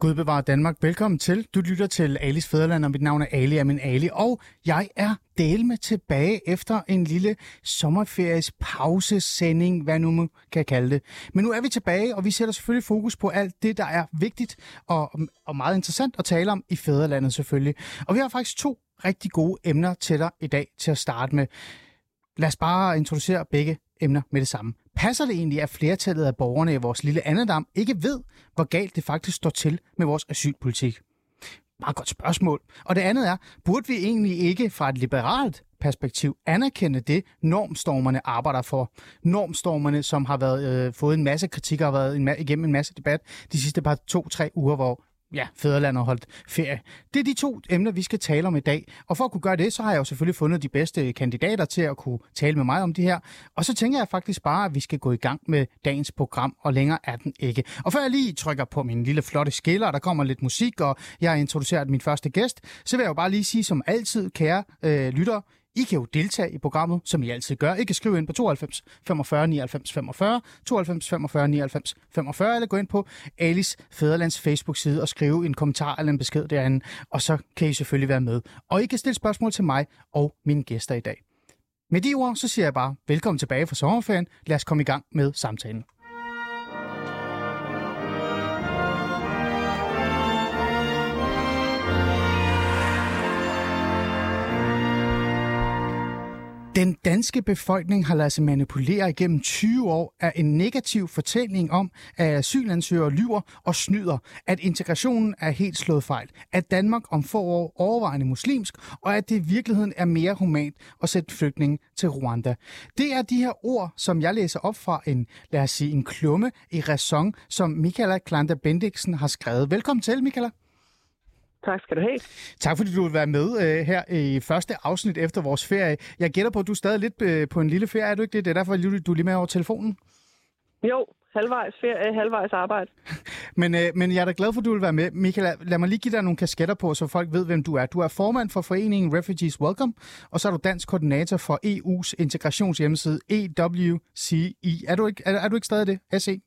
Gud bevarer Danmark. Velkommen til. Du lytter til Alis Fæderland, og mit navn er Ali er min Ali. Og jeg er del med tilbage efter en lille sommerferie pausesending, hvad nu man kan kalde det. Men nu er vi tilbage, og vi sætter selvfølgelig fokus på alt det, der er vigtigt og, og meget interessant at tale om i Fæderlandet selvfølgelig. Og vi har faktisk to rigtig gode emner til dig i dag til at starte med. Lad os bare introducere begge emner med det samme. Passer det egentlig, at flertallet af borgerne i vores lille andedam ikke ved, hvor galt det faktisk står til med vores asylpolitik? Meget godt spørgsmål. Og det andet er, burde vi egentlig ikke fra et liberalt perspektiv anerkende det, normstormerne arbejder for. Normstormerne, som har været, øh, fået en masse kritik og har været en ma- igennem en masse debat de sidste par to-tre uger, hvor ja, fædrelandet holdt ferie. Det er de to emner, vi skal tale om i dag. Og for at kunne gøre det, så har jeg jo selvfølgelig fundet de bedste kandidater til at kunne tale med mig om det her. Og så tænker jeg faktisk bare, at vi skal gå i gang med dagens program, og længere er den ikke. Og før jeg lige trykker på min lille flotte skiller, der kommer lidt musik, og jeg har introduceret min første gæst, så vil jeg jo bare lige sige som altid, kære øh, lytter, i kan jo deltage i programmet, som I altid gør. I kan skrive ind på 92 45 99 45, 92 45 99 45, eller gå ind på Alice Fæderlands Facebook-side og skrive en kommentar eller en besked derinde, og så kan I selvfølgelig være med. Og I kan stille spørgsmål til mig og mine gæster i dag. Med de ord, så siger jeg bare velkommen tilbage fra sommerferien. Lad os komme i gang med samtalen. Den danske befolkning har ladet sig manipulere igennem 20 år af en negativ fortælling om, at asylansøgere lyver og snyder, at integrationen er helt slået fejl, at Danmark om få år overvejende muslimsk, og at det i virkeligheden er mere humant at sætte flygtninge til Rwanda. Det er de her ord, som jeg læser op fra en, lad os sige, en klumme i Raison, som Michaela Klanda Bendiksen har skrevet. Velkommen til, Michaela. Tak skal du have. Tak fordi du vil være med øh, her i første afsnit efter vores ferie. Jeg gætter på, at du er stadig lidt øh, på en lille ferie, er du ikke det? Det er derfor, du er lige med over telefonen. Jo, halvvejs ferie, halvvejs arbejde. Men, øh, men jeg er da glad for, at du vil være med. Michael, lad mig lige give dig nogle kasketter på, så folk ved, hvem du er. Du er formand for foreningen Refugees Welcome, og så er du dansk koordinator for EU's integrationshjemmeside EWCE. Er du ikke, er, er du ikke stadig det? SE?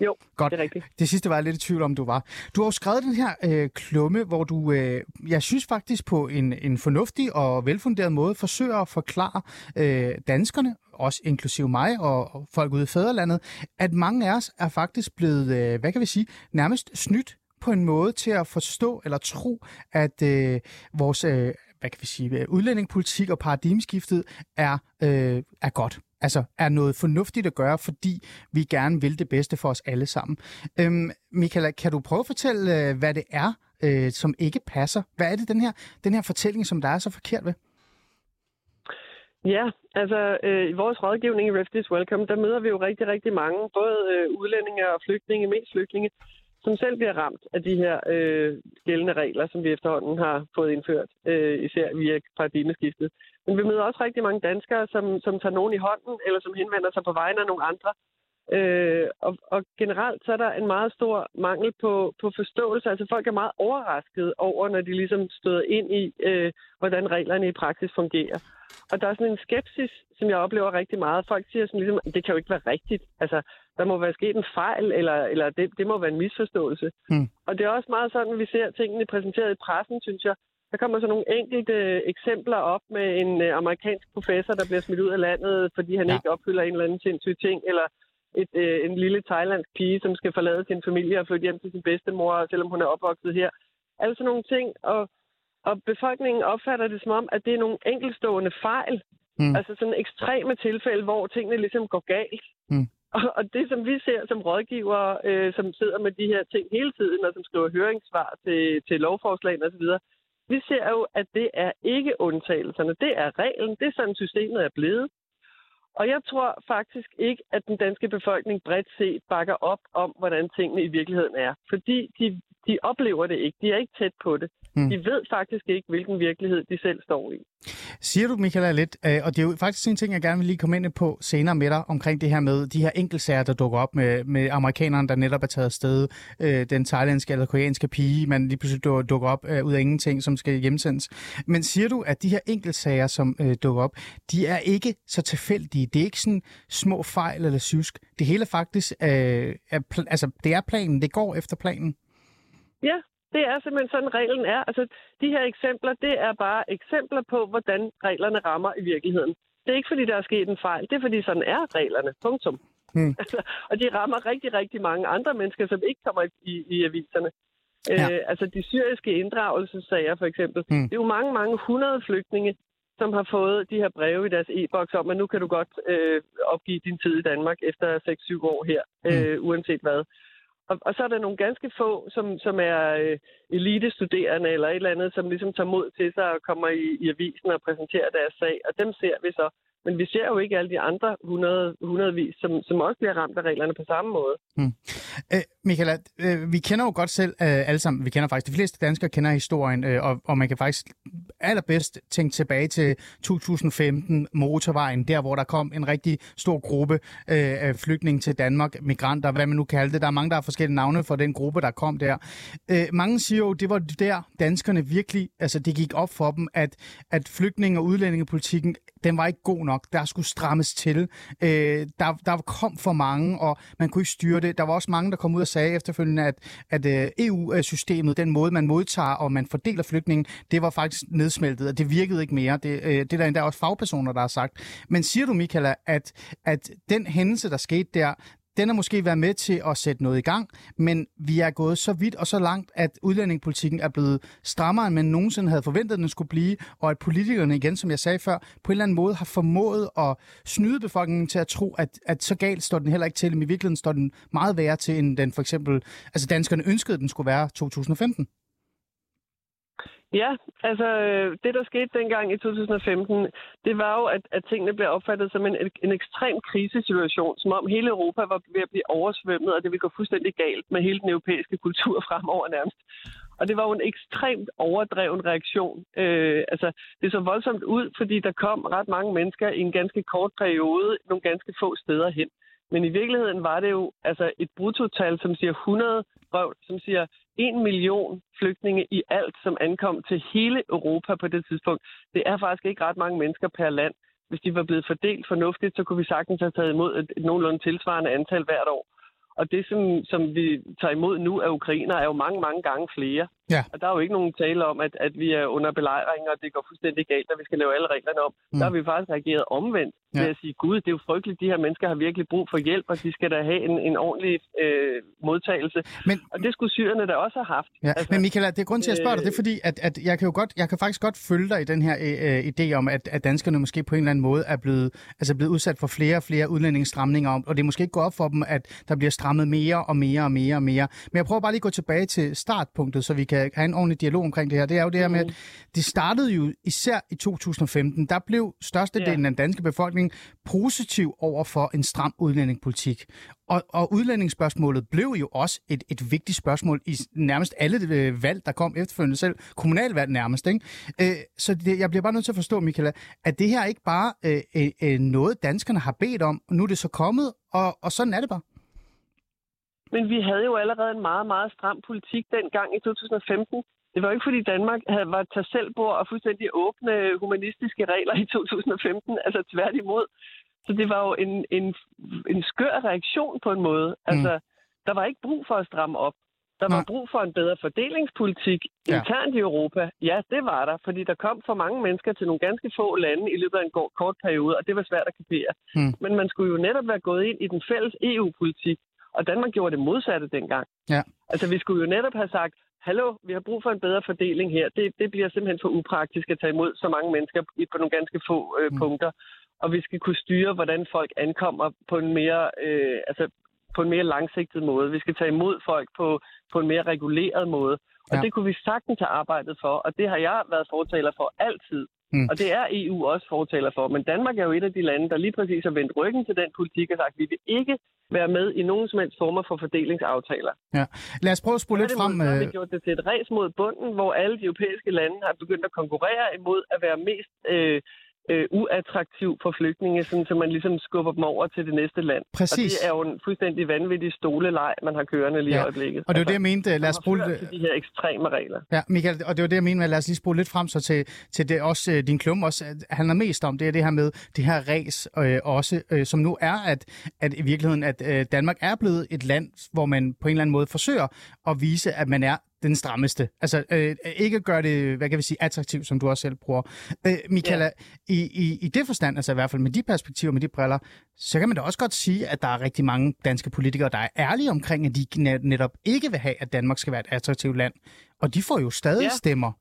Jo, Godt. det er rigtigt. Det sidste var jeg lidt i tvivl om, du var. Du har jo skrevet den her øh, klumme, hvor du, øh, jeg synes faktisk på en, en fornuftig og velfunderet måde, forsøger at forklare øh, danskerne, også inklusive mig og, folk ude i fædrelandet, at mange af os er faktisk blevet, øh, hvad kan vi sige, nærmest snydt på en måde til at forstå eller tro, at øh, vores øh, hvad kan vi sige, udlændingepolitik og paradigmeskiftet er, øh, er godt altså er noget fornuftigt at gøre, fordi vi gerne vil det bedste for os alle sammen. Øhm, Michaela, kan du prøve at fortælle, øh, hvad det er, øh, som ikke passer? Hvad er det, den her, den her fortælling, som der er så forkert ved? Ja, altså øh, i vores rådgivning i Refugees Welcome, der møder vi jo rigtig, rigtig mange, både øh, udlændinge og flygtninge, mest flygtninge, som selv bliver ramt af de her øh, gældende regler, som vi efterhånden har fået indført, øh, især via paradigmeskiftet. Men vi møder også rigtig mange danskere, som, som tager nogen i hånden, eller som henvender sig på vegne af nogle andre. Øh, og, og generelt så er der en meget stor mangel på, på forståelse. Altså folk er meget overrasket over, når de ligesom støder ind i, øh, hvordan reglerne i praksis fungerer. Og der er sådan en skepsis, som jeg oplever rigtig meget. Folk siger sådan ligesom, det kan jo ikke være rigtigt. Altså, der må være sket en fejl, eller, eller det, det må være en misforståelse. Mm. Og det er også meget sådan, at vi ser tingene præsenteret i pressen, synes jeg. Der kommer så nogle enkelte eksempler op med en øh, amerikansk professor, der bliver smidt ud af landet, fordi han ja. ikke opfylder en eller anden sindssyg ting, eller et, øh, en lille thailandsk pige, som skal forlade sin familie og flytte hjem til sin bedstemor, selvom hun er opvokset her. Altså nogle ting, og, og befolkningen opfatter det som om, at det er nogle enkelstående fejl. Mm. Altså sådan ekstreme tilfælde, hvor tingene ligesom går galt. Mm. Og, og det, som vi ser som rådgivere, øh, som sidder med de her ting hele tiden, og som skriver høringssvar til, til lovforslag osv., vi ser jo, at det er ikke undtagelserne. Det er reglen. Det er sådan, systemet er blevet. Og jeg tror faktisk ikke, at den danske befolkning bredt set bakker op om, hvordan tingene i virkeligheden er. Fordi de, de oplever det ikke. De er ikke tæt på det. Mm. De ved faktisk ikke, hvilken virkelighed de selv står i. Siger du, Michael, lidt, øh, og det er jo faktisk en ting, jeg gerne vil lige komme ind på senere med dig, omkring det her med de her enkeltsager, der dukker op med, med amerikanerne, der netop er taget afsted, øh, den thailandske eller koreanske pige, man lige pludselig dukker op øh, ud af ingenting, som skal hjemsendes. Men siger du, at de her enkeltsager, som øh, dukker op, de er ikke så tilfældige? Det er ikke sådan små fejl eller sysk. Det hele faktisk, øh, er, altså det er planen, det går efter planen? Ja, det er simpelthen sådan, reglen er. Altså, de her eksempler, det er bare eksempler på, hvordan reglerne rammer i virkeligheden. Det er ikke, fordi der er sket en fejl. Det er, fordi sådan er reglerne. Punktum. Hmm. Altså, og de rammer rigtig, rigtig mange andre mennesker, som ikke kommer i, i aviserne. Ja. Øh, altså de syriske inddragelsessager for eksempel. Hmm. Det er jo mange, mange hundrede flygtninge, som har fået de her breve i deres e-boks om, at nu kan du godt øh, opgive din tid i Danmark efter 6-7 år her, hmm. øh, uanset hvad. Og, og så er der nogle ganske få, som, som er øh, elitestuderende eller et eller andet, som ligesom tager mod til sig og kommer i, i avisen og præsenterer deres sag, og dem ser vi så. Men vi ser jo ikke alle de andre 100, hundredvis, som, som også bliver ramt af reglerne på samme måde. Hmm. Øh, Michaela, øh, vi kender jo godt selv øh, alle sammen, vi kender faktisk, de fleste danskere kender historien, øh, og, og man kan faktisk allerbedst tænke tilbage til 2015, motorvejen, der hvor der kom en rigtig stor gruppe øh, af flygtninge til Danmark, migranter, hvad man nu kalder det. Der er mange, der har forskellige navne for den gruppe, der kom der. Øh, mange siger jo, det var der danskerne virkelig, altså det gik op for dem, at, at flygtninge- og udlændingepolitikken, den var ikke god nok. Der skulle strammes til. Øh, der, der kom for mange, og man kunne ikke styre det. Der var også mange, der kom ud og sagde efterfølgende, at, at øh, EU-systemet, den måde, man modtager og man fordeler flygtningen, det var faktisk nedsmeltet, og det virkede ikke mere. Det, øh, det er der endda også fagpersoner, der har sagt. Men siger du, Michaela, at, at den hændelse, der skete der, den har måske været med til at sætte noget i gang, men vi er gået så vidt og så langt, at udlændingepolitikken er blevet strammere, end man nogensinde havde forventet, at den skulle blive, og at politikerne, igen som jeg sagde før, på en eller anden måde har formået at snyde befolkningen til at tro, at, at så galt står den heller ikke til, men i virkeligheden står den meget værre til, end den for eksempel, altså danskerne ønskede, at den skulle være 2015. Ja, altså øh, det, der skete dengang i 2015, det var jo, at, at tingene blev opfattet som en, en ekstrem krisesituation, som om hele Europa var ved at blive oversvømmet, og det ville gå fuldstændig galt med hele den europæiske kultur fremover nærmest. Og det var jo en ekstremt overdreven reaktion. Øh, altså, det så voldsomt ud, fordi der kom ret mange mennesker i en ganske kort periode, nogle ganske få steder hen. Men i virkeligheden var det jo altså et bruttotal, som siger 100 røv, som siger 1 million flygtninge i alt, som ankom til hele Europa på det tidspunkt. Det er faktisk ikke ret mange mennesker per land. Hvis de var blevet fordelt fornuftigt, så kunne vi sagtens have taget imod et, et nogenlunde tilsvarende antal hvert år. Og det, som, som vi tager imod nu af ukrainer, er jo mange, mange gange flere. Ja. Og der er jo ikke nogen tale om, at, at vi er under belejring, og det går fuldstændig galt, at vi skal lave alle reglerne om. Mm. Der har vi faktisk reageret omvendt ja. ved at sige, gud, det er jo frygteligt, de her mennesker har virkelig brug for hjælp, og de skal da have en, en ordentlig øh, modtagelse. Men, og det skulle syrerne da også have haft. Ja. Altså, Men Michaela, det er grund til at spørge dig, det er fordi, at, at jeg, kan jo godt, jeg kan faktisk godt følge dig i den her øh, idé om, at, at danskerne måske på en eller anden måde er blevet, altså blevet udsat for flere og flere udlændingsstramninger, og det måske ikke gå op for dem, at der bliver strammet mere og mere og mere og mere. Men jeg prøver bare lige at gå tilbage til startpunktet, så vi kan have en ordentlig dialog omkring det her. Det er jo det her med, at det startede jo især i 2015. Der blev størstedelen ja. af den danske befolkning positiv over for en stram udlændingepolitik. Og, og udlændingsspørgsmålet blev jo også et, et vigtigt spørgsmål i nærmest alle øh, valg, der kom efterfølgende selv. Kommunalvalg nærmest, ikke? Øh, så det, jeg bliver bare nødt til at forstå, Michaela, at det her ikke bare øh, øh, øh, noget, danskerne har bedt om, og nu er det så kommet, og, og sådan er det bare. Men vi havde jo allerede en meget, meget stram politik dengang i 2015. Det var jo ikke, fordi Danmark havde, var tag selvbord og fuldstændig åbne humanistiske regler i 2015. Altså tværtimod. Så det var jo en, en, en skør reaktion på en måde. Mm. Altså, mm. der var ikke brug for at stramme op. Der var Nej. brug for en bedre fordelingspolitik ja. internt i Europa. Ja, det var der, fordi der kom for mange mennesker til nogle ganske få lande i løbet af en kort periode, og det var svært at kapere. Mm. Men man skulle jo netop være gået ind i den fælles EU-politik, og Danmark gjorde det modsatte dengang. Ja. Altså, vi skulle jo netop have sagt, hallo, vi har brug for en bedre fordeling her. Det, det bliver simpelthen for upraktisk at tage imod så mange mennesker på nogle ganske få øh, mm. punkter. Og vi skal kunne styre, hvordan folk ankommer på en mere, øh, altså på en mere langsigtet måde. Vi skal tage imod folk på, på en mere reguleret måde. Og ja. det kunne vi sagtens have arbejdet for, og det har jeg været fortaler for altid. Mm. Og det er EU også fortaler for. Men Danmark er jo et af de lande, der lige præcis har vendt ryggen til den politik og sagt, at vi vil ikke være med i nogen som helst former for fordelingsaftaler. Ja. Lad os prøve at spole lidt frem. Så har vi øh, gjort det til et race mod bunden, hvor alle de europæiske lande har begyndt at konkurrere imod at være mest øh, øh, uattraktiv for flygtninge, sådan, så man ligesom skubber dem over til det næste land. Præcis. Og det er jo en fuldstændig vanvittig stoleleg, man har kørende lige ja. i øjeblikket. Og det er altså, det, jeg mente. Lad os spole de her ekstreme regler. Ja, Michael, og det var det, jeg mente med, lad os lige spole lidt frem så til, til det også, øh, din klum også handler mest om, det er det her med det her res øh, også, øh, som nu er, at, at i virkeligheden, at øh, Danmark er blevet et land, hvor man på en eller anden måde forsøger at vise, at man er den strammeste. Altså øh, ikke gøre det, hvad kan vi sige, attraktivt, som du også selv bruger. Øh, Michaela, ja. i, i, i det forstand, altså i hvert fald med de perspektiver, med de briller, så kan man da også godt sige, at der er rigtig mange danske politikere, der er ærlige omkring, at de netop ikke vil have, at Danmark skal være et attraktivt land. Og de får jo stadig ja. stemmer.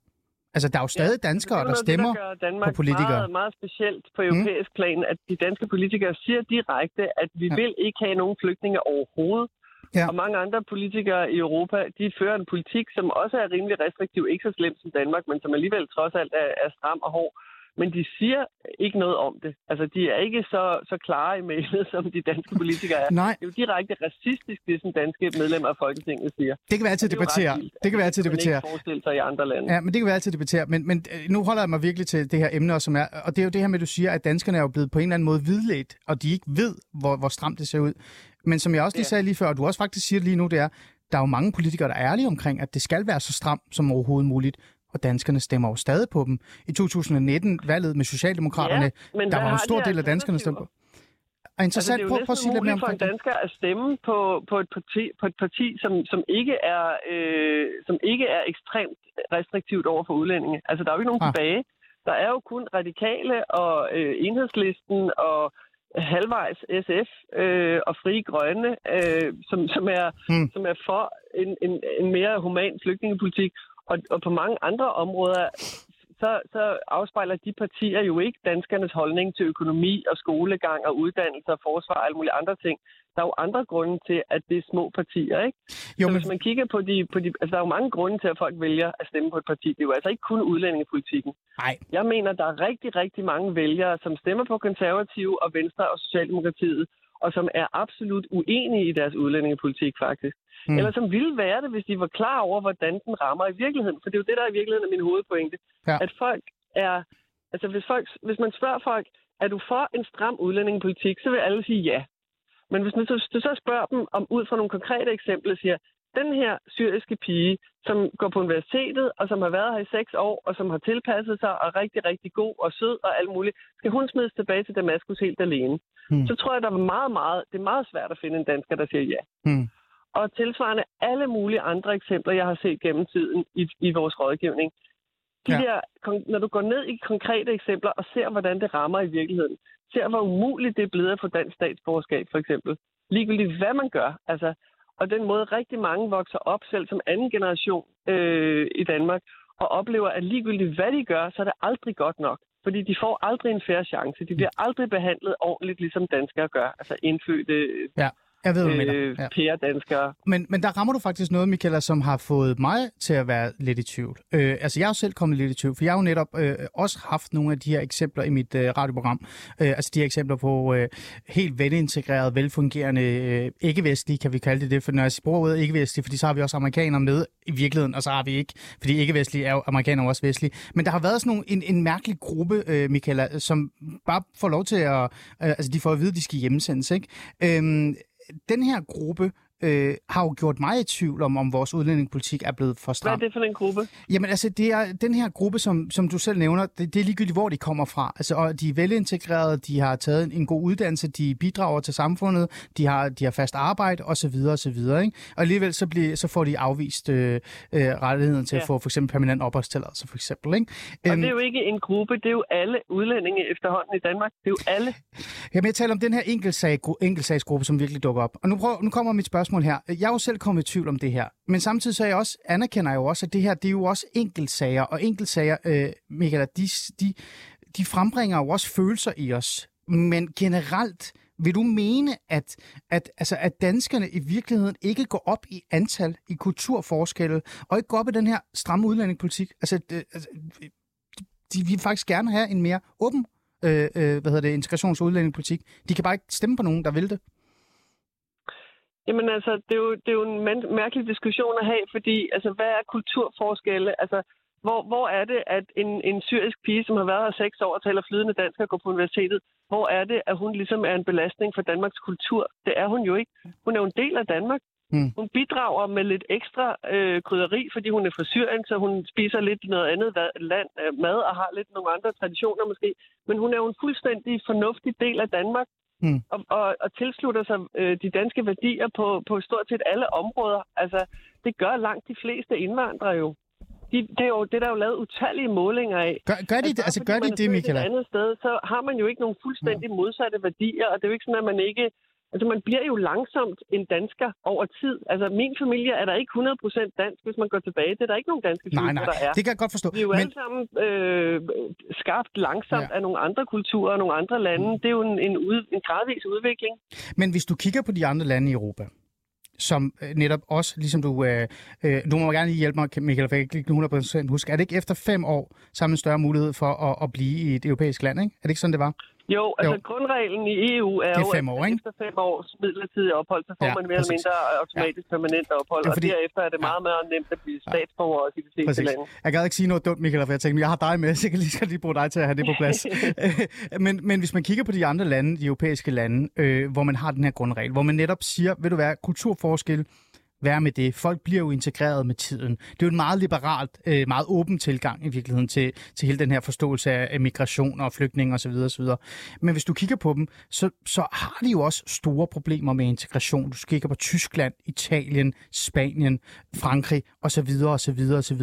Altså, der er jo stadig ja, danskere, der stemmer det, der Danmark på politikere. Meget, meget specielt på europæisk mm. plan, at de danske politikere siger direkte, at vi ja. vil ikke have nogen flygtninge overhovedet. Ja. Og mange andre politikere i Europa, de fører en politik, som også er rimelig restriktiv, ikke så slemt som Danmark, men som alligevel trods alt er, er stram og hård. Men de siger ikke noget om det. Altså, de er ikke så, så klare i mailet, som de danske politikere er. Nej. Det er jo direkte racistisk, det som danske medlemmer af Folketinget siger. Det kan være altid debattere. Det, det kan være altid debattere. Det forestille sig i andre lande. Ja, men det kan være altid debattere. Men, men øh, nu holder jeg mig virkelig til det her emne, som er, og det er jo det her med, at du siger, at danskerne er jo blevet på en eller anden måde vidledt, og de ikke ved, hvor, hvor stramt det ser ud. Men som jeg også lige ja. sagde lige før, og du også faktisk siger lige nu, det er, der er jo mange politikere, der er ærlige omkring, at det skal være så stramt som overhovedet muligt. Og danskerne stemmer jo stadig på dem. I 2019, valget med Socialdemokraterne, ja, der var en stor del af danskerne, stemte på. Og interessant, altså, det er jo prøv, prøv at sige lidt mere om for en dansker at stemme på, på, et parti, på et parti, som, som, ikke er, øh, som ikke er ekstremt restriktivt over for udlændinge. Altså, der er jo ikke nogen ah. tilbage. Der er jo kun radikale og øh, enhedslisten og halvvejs SF øh, og frie grønne, øh, som, som, er, mm. som er for en, en, en mere human flygtningepolitik. Og, og på mange andre områder, så, så afspejler de partier jo ikke danskernes holdning til økonomi og skolegang og uddannelse og forsvar og alle mulige andre ting der er jo andre grunde til, at det er små partier, ikke? Jo, så men... hvis man kigger på de, på de... Altså, der er jo mange grunde til, at folk vælger at stemme på et parti. Det er jo altså ikke kun udlændingepolitikken. Nej. Jeg mener, der er rigtig, rigtig mange vælgere, som stemmer på konservative og Venstre og Socialdemokratiet, og som er absolut uenige i deres udlændingepolitik, faktisk. Mm. Eller som ville være det, hvis de var klar over, hvordan den rammer i virkeligheden. For det er jo det, der er i virkeligheden er min hovedpointe. Ja. At folk er... Altså, hvis, folk, hvis man spørger folk, er du for en stram udlændingepolitik, så vil alle sige ja. Men hvis man så, så spørger dem om ud fra nogle konkrete eksempler, siger, den her syriske pige, som går på universitetet, og som har været her i seks år, og som har tilpasset sig, og er rigtig, rigtig god og sød og alt muligt, skal hun smides tilbage til Damaskus helt alene? Hmm. Så tror jeg, der er meget, meget, det er meget svært at finde en dansker, der siger ja. Hmm. Og tilsvarende alle mulige andre eksempler, jeg har set gennem tiden i, i vores rådgivning. De ja. der, når du går ned i konkrete eksempler og ser, hvordan det rammer i virkeligheden, ser, hvor umuligt det er blevet at få dansk statsborgerskab, for eksempel. Ligegyldigt hvad man gør. Altså, og den måde rigtig mange vokser op selv som anden generation øh, i Danmark, og oplever, at ligegyldigt hvad de gør, så er det aldrig godt nok. Fordi de får aldrig en færre chance. De bliver aldrig behandlet ordentligt, ligesom danskere gør. Altså indfødte ja. Jeg ved, hvad du mener. Øh, ja. pære-danskere. Men, men der rammer du faktisk noget, Michaela, som har fået mig til at være lidt i tvivl. Øh, altså, jeg har jo selv kommet lidt i tvivl, for jeg har jo netop øh, også haft nogle af de her eksempler i mit øh, radioprogram. Øh, altså, de her eksempler på øh, helt velintegreret, velfungerende, øh, ikke-vestlige, kan vi kalde det det, for når jeg bruger ordet ikke-vestlige, fordi så har vi også amerikanere med i virkeligheden, og så har vi ikke, fordi ikke-vestlige er jo amerikanere også vestlige. Men der har været sådan nogle, en, en mærkelig gruppe, øh, Michaela, som bare får lov til at, øh, altså, de får at vide, at de skal hjemsendes, ikke? Øh, den her gruppe øh, har jo gjort mig i tvivl om, om vores udlændingepolitik er blevet for stram. Hvad er det for en gruppe? Jamen altså, det er den her gruppe, som, som du selv nævner, det, det er ligegyldigt, hvor de kommer fra. Altså, og de er velintegrerede, de har taget en, en god uddannelse, de bidrager til samfundet, de har, de har fast arbejde osv. osv. Ikke? Og alligevel så, bliver, så får de afvist øh, øh, rettigheden til ja. at få for eksempel permanent opholdstilladelse, for eksempel. Ikke? Og um, det er jo ikke en gruppe, det er jo alle udlændinge efterhånden i Danmark. Det er jo alle. Jamen, jeg taler om den her enkeltsag, enkeltsagsgruppe, som virkelig dukker op. Og nu, prøv, nu kommer mit spørgsmål spørgsmål her. Jeg er jo selv kommet i tvivl om det her, men samtidig så er jeg også, anerkender jeg jo også, at det her, det er jo også enkeltsager, og enkeltsager, øh, Michael, de, de, de frembringer jo også følelser i os. Men generelt, vil du mene, at, at, altså, at danskerne i virkeligheden ikke går op i antal, i kulturforskelle, og ikke går op i den her stramme udlændingepolitik? Altså, det, altså de vil faktisk gerne have en mere åben øh, øh, hvad hedder det, integrations- og udlændingepolitik. De kan bare ikke stemme på nogen, der vil det. Jamen altså, det er jo, det er jo en mærkelig diskussion at have, fordi altså, hvad er kulturforskelle? Altså, hvor, hvor er det, at en, en syrisk pige, som har været her seks år og taler flydende dansk og går på universitetet, hvor er det, at hun ligesom er en belastning for Danmarks kultur? Det er hun jo ikke. Hun er jo en del af Danmark. Mm. Hun bidrager med lidt ekstra øh, krydderi, fordi hun er fra Syrien, så hun spiser lidt noget andet land, øh, mad og har lidt nogle andre traditioner måske. Men hun er jo en fuldstændig fornuftig del af Danmark mm. og, og, og tilslutter sig øh, de danske værdier på, på stort set alle områder. Altså, det gør langt de fleste indvandrere jo. De, det, er jo, det der er jo lavet utallige målinger af. Gør, gør de, altså, altså gør de det, Michaela? Et andet sted, så har man jo ikke nogen fuldstændig modsatte værdier, og det er jo ikke sådan, at man ikke Altså, man bliver jo langsomt en dansker over tid. Altså, min familie er der ikke 100% dansk, hvis man går tilbage. Det er der ikke nogen danske nej, nej, der er. det kan jeg godt forstå. Vi er jo men... alle sammen øh, skabt langsomt ja. af nogle andre kulturer og nogle andre lande. Det er jo en, en, ud, en gradvis udvikling. Men hvis du kigger på de andre lande i Europa, som øh, netop også, ligesom du... Øh, øh, du må gerne lige hjælpe mig, Michael, for jeg kan ikke 100% huske. Er det ikke efter fem år, så har man større mulighed for at, at blive i et europæisk land, ikke? Er det ikke sådan, det var? Jo, altså jo. grundreglen i EU er, er jo, fem år, at ikke? efter fem års midlertidig ophold, så får ja, man mere eller mindre automatisk ja. permanent ophold, ja, fordi... og derefter er det meget ja. mere nemt at blive statsborger også i de fleste præcis. lande. Jeg gad ikke sige noget dumt, Michael, for jeg tænkte, jeg har dig med, så jeg kan lige, skal lige bruge dig til at have det på plads. men, men hvis man kigger på de andre lande, de europæiske lande, øh, hvor man har den her grundregel, hvor man netop siger, vil du være kulturforskel, være med det. Folk bliver jo integreret med tiden. Det er jo en meget liberalt, øh, meget åben tilgang i virkeligheden til, til hele den her forståelse af migration og flygtninge osv. osv. Men hvis du kigger på dem, så, så har de jo også store problemer med integration. Du kigger på Tyskland, Italien, Spanien, Frankrig osv. osv. osv.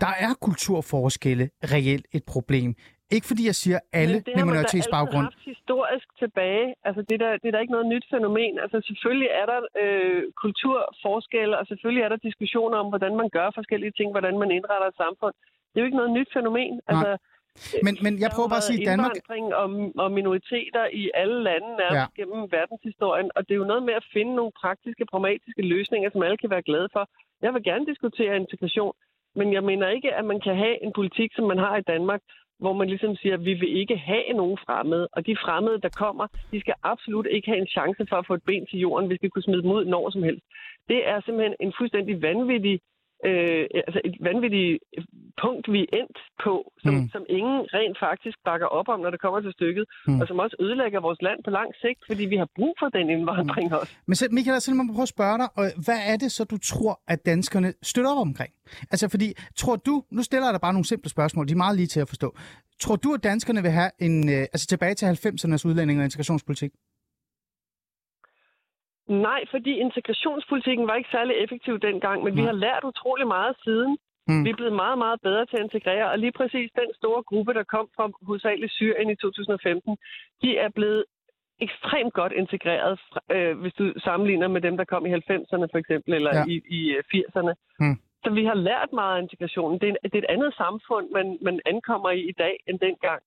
Der er kulturforskelle reelt et problem. Ikke fordi jeg siger alle med minoritetsbaggrund. Det har man historisk tilbage. Altså, det, er der, det er der ikke noget nyt fænomen. Altså, selvfølgelig er der øh, kulturforskelle, og selvfølgelig er der diskussioner om, hvordan man gør forskellige ting, hvordan man indretter et samfund. Det er jo ikke noget nyt fænomen. Altså, men, men jeg prøver bare at sige, Danmark... og, og minoriteter i alle lande nærmest ja. gennem verdenshistorien, og det er jo noget med at finde nogle praktiske, pragmatiske løsninger, som alle kan være glade for. Jeg vil gerne diskutere integration, men jeg mener ikke, at man kan have en politik, som man har i Danmark, hvor man ligesom siger, at vi vil ikke have nogen fremmede, og de fremmede, der kommer, de skal absolut ikke have en chance for at få et ben til jorden, hvis vi kunne smide dem ud når som helst. Det er simpelthen en fuldstændig vanvittig øh, altså et vanvittigt punkt, vi er endt på, som, mm. som ingen rent faktisk bakker op om, når det kommer til stykket, mm. og som også ødelægger vores land på lang sigt, fordi vi har brug for den indvandring mm. også. Men så, Michael, så må prøve at spørge dig, hvad er det så, du tror, at danskerne støtter op omkring? Altså, fordi, tror du, nu stiller jeg dig bare nogle simple spørgsmål, de er meget lige til at forstå. Tror du, at danskerne vil have en, øh, altså tilbage til 90'ernes udlænding- og integrationspolitik? Nej, fordi integrationspolitikken var ikke særlig effektiv dengang, men Nej. vi har lært utrolig meget siden. Mm. Vi er blevet meget, meget bedre til at integrere, og lige præcis den store gruppe, der kom fra hovedsageligt Syrien i 2015, de er blevet ekstremt godt integreret, øh, hvis du sammenligner med dem, der kom i 90'erne for eksempel, eller ja. i, i 80'erne. Øh, mm. Så vi har lært meget af integrationen. Det er, det er et andet samfund, man, man ankommer i i dag, end dengang.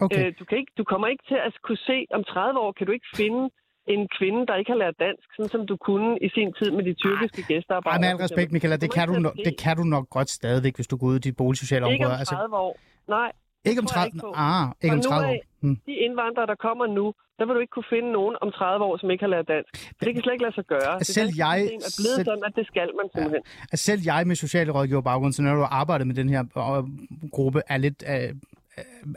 Okay. Øh, du, kan ikke, du kommer ikke til at kunne se, om 30 år kan du ikke finde en kvinde, der ikke har lært dansk, sådan som du kunne i sin tid med de tyrkiske gæstearbejdere. med al respekt, Michaela, det kan, du no- det kan du nok godt stadigvæk, hvis du går ud i de boligsociale områder. Ikke om 30 altså... år. Nej, ikke om 30, ikke ah, ikke om 30 år. Hmm. De indvandrere, der kommer nu, der vil du ikke kunne finde nogen om 30 år, som ikke har lært dansk. Det kan slet ikke lade sig gøre. Det selv jeg, er blevet selv, sådan, at det skal man simpelthen. Ja. Selv jeg med sociale rådgiver baggrund, så når du har arbejdet med den her øh, gruppe, er lidt, øh,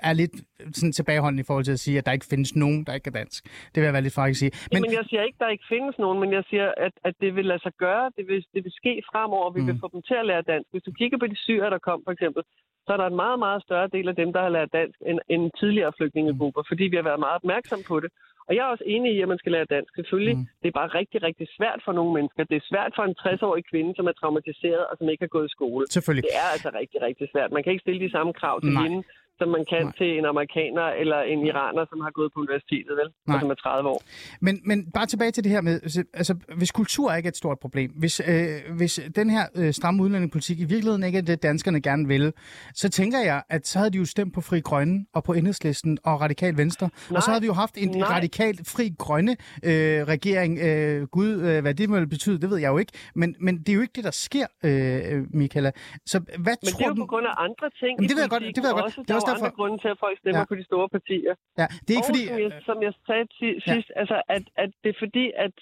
er lidt sådan tilbageholdende i forhold til at sige, at der ikke findes nogen, der ikke er dansk. Det vil jeg være lidt faktisk sige. Men, men jeg siger ikke, at der ikke findes nogen, men jeg siger, at, at det vil lade sig gøre. Det vil, det vil ske fremover. Vi mm. vil få dem til at lære dansk. Hvis du kigger på de syre, der kom for eksempel, så er der en meget, meget større del af dem, der har lært dansk, end, end tidligere flygtningegrupper, fordi vi har været meget opmærksom på det. Og jeg er også enig i, at man skal lære dansk. Selvfølgelig, mm. det er bare rigtig, rigtig svært for nogle mennesker. Det er svært for en 60-årig kvinde, som er traumatiseret og som ikke har gået i skole. Selvfølgelig. Det er altså rigtig, rigtig svært. Man kan ikke stille de samme krav til Nej. hende, som man kan Nej. til en amerikaner eller en iraner, som har gået på universitetet, vel? Nej. Og som er 30 år. Men, men bare tilbage til det her med, altså hvis kultur ikke er et stort problem, hvis, øh, hvis den her øh, stramme udlændingepolitik i virkeligheden ikke er det, danskerne gerne vil, så tænker jeg, at så havde de jo stemt på Fri Grønne og på Enhedslisten og Radikal Venstre, Nej. og så havde vi jo haft en Nej. radikal Fri Grønne øh, regering. Øh, Gud, øh, hvad det må betyde, det ved jeg jo ikke, men, men det er jo ikke det, der sker, øh, Michaela. Så hvad men tror det er jo på grund af andre ting Jamen, det ved jeg godt, det ved jeg godt. Det er også derfor... andre grunde til, at folk stemmer Ja. på de store partier. Ja, det er ikke og fordi... som, jeg, som jeg sagde ti- Ja. sidst, altså, at, at det er fordi, at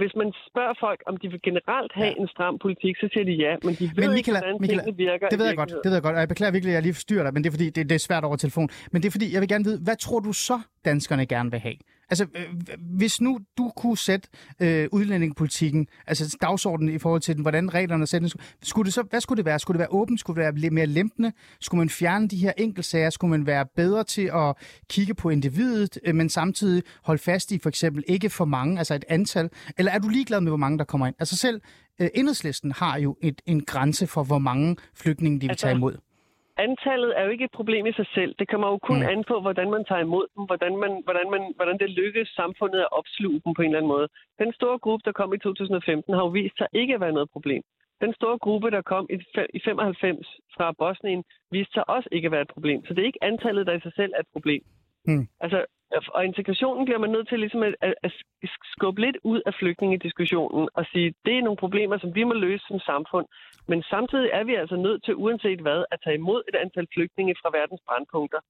hvis man spørger folk, om de vil generelt have Ja. en stram politik, så siger de ja, men de ved Men ikke, Michaela- hvordan Michaela, tingene virker Det ved jeg godt, det ved jeg godt, og jeg beklager virkelig, at jeg lige forstyrrer dig, men det er fordi, det, det er svært over telefon. Men det er fordi, jeg vil gerne vide, hvad tror du så, danskerne gerne vil have? Altså, øh, hvis nu du kunne sætte øh, udlændingepolitikken, altså dagsordenen i forhold til den, hvordan reglerne sættes, skulle det så, hvad skulle det være? Skulle det være åbent? Skulle det være mere lempende? Skulle man fjerne de her enkeltsager? Skulle man være bedre til at kigge på individet, øh, men samtidig holde fast i for eksempel ikke for mange, altså et antal? Eller er du ligeglad med, hvor mange der kommer ind? Altså selv øh, enhedslisten har jo et, en grænse for, hvor mange flygtninge de vil Altså, tage imod. Antallet er jo ikke et problem i sig selv. Det kommer jo kun Mm. an på, hvordan man tager imod dem, hvordan, man, hvordan, man, hvordan det lykkes samfundet at opsluge dem på en eller anden måde. Den store gruppe, der kom i 2015, har jo vist sig ikke at være noget problem. Den store gruppe, der kom i 95 fra Bosnien, viste sig også ikke at være et problem. Så det er ikke antallet, der i sig selv er et problem. Mm. Altså, Øh, og integrationen bliver man nødt til ligesom at, at, at skubbe lidt ud af flygtningediskussionen og sige, det er nogle problemer, som vi må løse som samfund. Men samtidig er vi altså nødt til, uanset hvad, at tage imod et antal flygtninge fra verdens brandpunkter.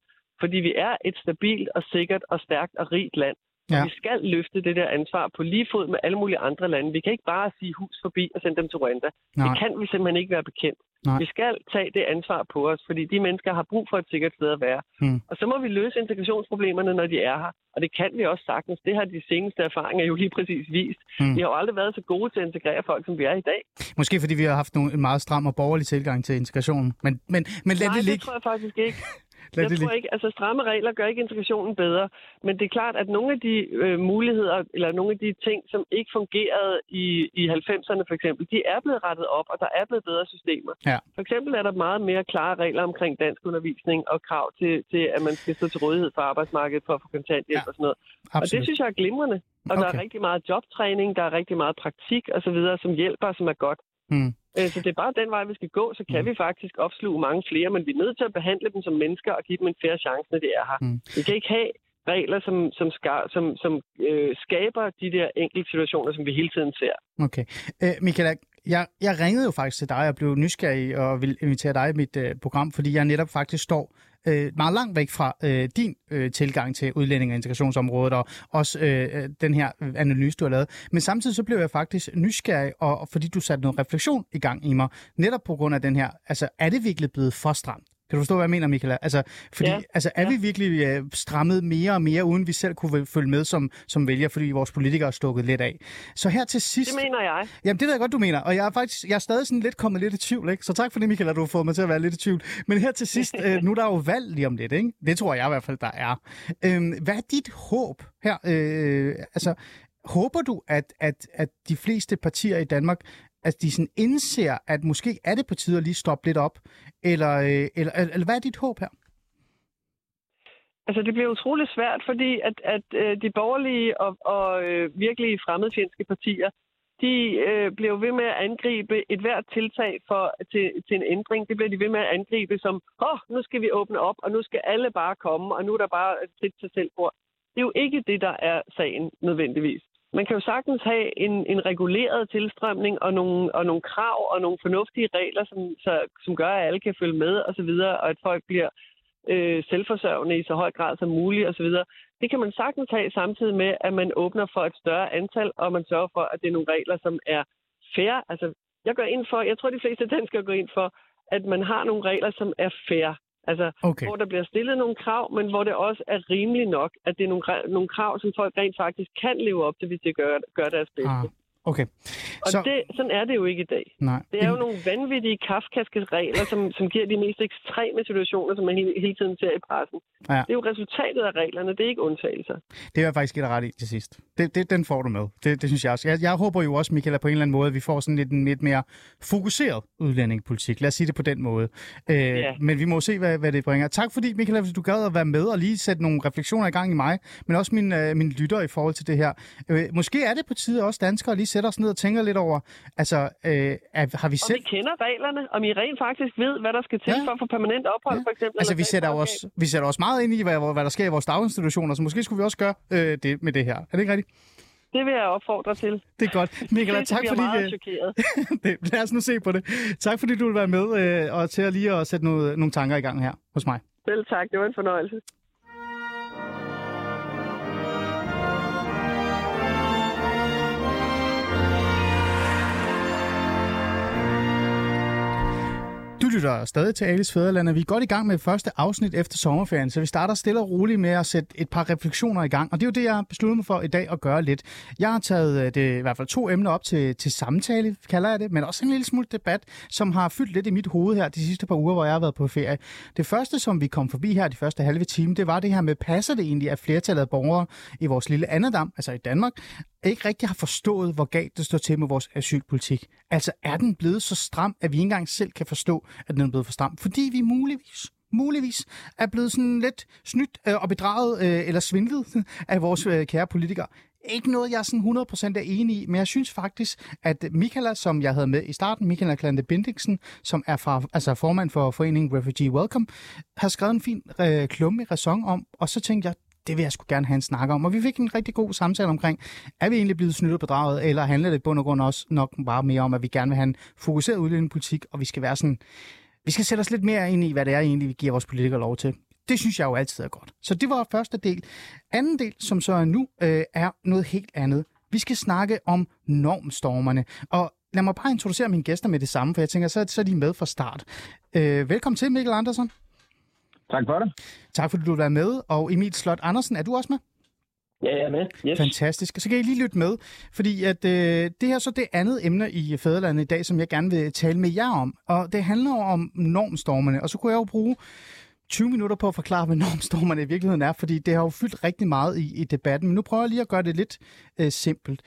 Fordi vi er et stabilt og sikkert og stærkt og rigt land. Ja. Vi skal løfte det der ansvar på lige fod med alle mulige andre lande. Vi kan ikke bare sige hus forbi og sende dem til Rwanda. Nej. Det kan vi simpelthen ikke være bekendt. Nej. Vi skal tage det ansvar på os, fordi de mennesker har brug for et sikkert sted at være. Hmm. Og så må vi løse integrationsproblemerne, når de er her. Og det kan vi også sagtens. Det har de seneste erfaringer jo lige præcis vist. Hmm. Vi har jo aldrig været så gode til at integrere folk, som vi er i dag. Måske fordi vi har haft nogle, en meget stram og borgerlig tilgang til integrationen. Men, men, men lad Nej, det det ligge. tror jeg faktisk ikke. Lad jeg det tror ikke, altså stramme regler gør ikke integrationen bedre, men det er klart, at nogle af de øh, muligheder, eller nogle af de ting, som ikke fungerede i, i 90'erne for eksempel, de er blevet rettet op, og der er blevet bedre systemer. Ja. For eksempel er der meget mere klare regler omkring dansk undervisning og krav til, til at man skal stå til rådighed for arbejdsmarkedet for at få kontanthjælp Ja, og sådan noget. Og det Absolut. synes jeg er glimrende. Og okay. der er rigtig meget jobtræning, der er rigtig meget praktik osv., som hjælper, som er godt. Hmm. Øh, Så det er bare den vej, vi skal gå, så kan Mm. vi faktisk opsluge mange flere, men vi er nødt til at behandle dem som mennesker og give dem en færre chance, når de er her. Mm. Vi kan ikke have regler, som, som, ska, som, som øh, skaber de der enkelte situationer, som vi hele tiden ser. Okay. Øh, Michaela, jeg, jeg ringede jo faktisk til dig og blev nysgerrig og vil invitere dig i mit øh, program, fordi jeg netop faktisk står øh, meget langt væk fra øh, din øh, tilgang til udlænding- og integrationsområdet, og også øh, øh den her øh, analyse, du har lavet. Men samtidig så blev jeg faktisk nysgerrig, og, og fordi du satte noget refleksion i gang i mig, netop på grund af den her, altså er det virkelig blevet for stramt? Kan du forstå, hvad jeg mener, Michaela? Altså, fordi, Ja. altså, er Ja. vi virkelig øh, strammet mere og mere, uden vi selv kunne følge med som, som vælger, fordi vores politikere er stukket lidt af? Så her til sidst... Det mener jeg. Jamen, det ved jeg godt, du mener. Og jeg er faktisk jeg er stadig sådan lidt kommet lidt i tvivl, ikke? Så tak for det, Michael, at du har fået mig til at være lidt i tvivl. Men her til sidst, øh, nu er der jo valg lige om lidt, ikke? Det tror jeg i hvert fald, der er. Øhm, hvad er dit håb her? Øh, altså, håber du, at, at, at de fleste partier i Danmark at de sådan indser, at måske er det på tide at lige stoppe lidt op? Eller, øh, eller, eller, eller hvad er dit håb her? Altså, det bliver utrolig svært, fordi at, at øh, de borgerlige og, og øh, virkelig fremmedfjendske partier, de øh, bliver ved med at angribe et hvert tiltag for, til, til en ændring. Det bliver de ved med at angribe som, åh, oh, nu skal vi åbne op, og nu skal alle bare komme, og nu er der bare et frit til selvbord. Det er jo ikke det, der er sagen nødvendigvis. Man kan jo sagtens have en, en reguleret tilstrømning og nogle, og nogle krav og nogle fornuftige regler, som, så, som gør, at alle kan følge med osv., og at folk bliver øh, selvforsørgende i så høj grad som muligt osv. Det kan man sagtens have samtidig med, at man åbner for et større antal, og man sørger for, at det er nogle regler, som er fair. Altså, jeg går ind for, jeg tror, de fleste danskere går ind for, at man har nogle regler, som er fair. Altså, Okay. hvor der bliver stillet nogle krav, men hvor det også er rimeligt nok, at det er nogle, nogle krav, som folk rent faktisk kan leve op til, hvis de gør, gør deres bedste. Ah, okay. Og Så, det, sådan er det jo ikke i dag. nej. Det er jo nogle vanvittige kafkaske regler, som, som giver de mest ekstreme situationer, som man hele, hele tiden ser i pressen. Ja. Det er jo resultatet af reglerne, det er ikke undtagelser. Det er jeg faktisk ikke ret i til sidst. Det, det, den får du med. Det, det synes jeg også. Jeg, jeg håber jo også, Michael, at på en eller anden måde, at vi får sådan lidt en lidt mere fokuseret udlændingepolitik. Lad os sige det på den måde. Øh, Ja. Men vi må se, hvad, hvad det bringer. Tak fordi, Michael, hvis du gad at være med og lige sætte nogle refleksioner i gang i mig, men også min, øh, min lytter i forhold til det her. Øh, måske er det på tide også danskere lige sætter os ned og tænker lidt over, altså, øh, er, har vi selv... vi kender reglerne, og vi rent faktisk ved, hvad der skal til Ja. for at få permanent ophold, Ja. for eksempel. Altså, vi sætter, også, vi sætter også meget ind i, hvad, hvad der sker i vores daginstitutioner, så måske skulle vi også gøre øh, det med det her. Er det ikke rigtigt? Det vil jeg opfordre til. Det er godt. Michael, tak fordi... meget øh, det, lad os nu se på det. Tak fordi du vil være med øh, og til at lige at sætte noget, nogle tanker i gang her hos mig. Selv tak. Det var en fornøjelse. Lytter stadig til Alice Fæderland, og vi er godt i gang med første afsnit efter sommerferien, så vi starter stille og roligt med at sætte et par refleksioner i gang. Og det er jo det, jeg har besluttet mig for i dag at gøre lidt. Jeg har taget øh, det, i hvert fald to emner op til, til samtale, kalder jeg det, men også en lille smule debat, som har fyldt lidt i mit hoved her de sidste par uger, hvor jeg har været på ferie. Det første, som vi kom forbi her de første halve time, det var det her med, passer det egentlig, at flertallet af borgere i vores lille andedam, altså i Danmark, ikke rigtig har forstået, hvor galt det står til med vores asylpolitik. Altså er den blevet så stram, at vi ikke engang selv kan forstå, at den er blevet for stram? Fordi vi muligvis muligvis er blevet sådan lidt snydt øh, og bedraget øh, eller svindlet af vores øh, kære politikere. Ikke noget, jeg er sådan 100% er enig i, men jeg synes faktisk, at Michaela, som jeg havde med i starten, Michaela Klante Bindiksen, som er fra, altså formand for foreningen Refugee Welcome, har skrevet en fin øh, klumme ræson om, og så tænkte jeg, det vil jeg sgu gerne have en snak om. Og vi fik en rigtig god samtale omkring, er vi egentlig blevet snydt og bedraget, eller handler det i bund og grund også nok bare mere om, at vi gerne vil have en fokuseret udlændingepolitik, og vi skal være sådan, vi skal sætte os lidt mere ind i, hvad det er egentlig, vi giver vores politikere lov til. Det synes jeg jo altid er godt. Så det var første del. Anden del, som så er nu, øh, er noget helt andet. Vi skal snakke om normstormerne. Og lad mig bare introducere mine gæster med det samme, for jeg tænker, så, så er de med fra start. Øh, velkommen til, Mikkel Andersen. Tak for det. Tak fordi du være med. Og Emil Slot Andersen, er du også med? Ja, jeg er med. Yes. Fantastisk. Så kan I lige lytte med, fordi at, øh, det her så det andet emne i Fæderlandet i dag, som jeg gerne vil tale med jer om. Og det handler om normstormerne. Og så kunne jeg jo bruge 20 minutter på at forklare, hvad normstormerne i virkeligheden er, fordi det har jo fyldt rigtig meget i, i debatten. Men nu prøver jeg lige at gøre det lidt øh, simpelt.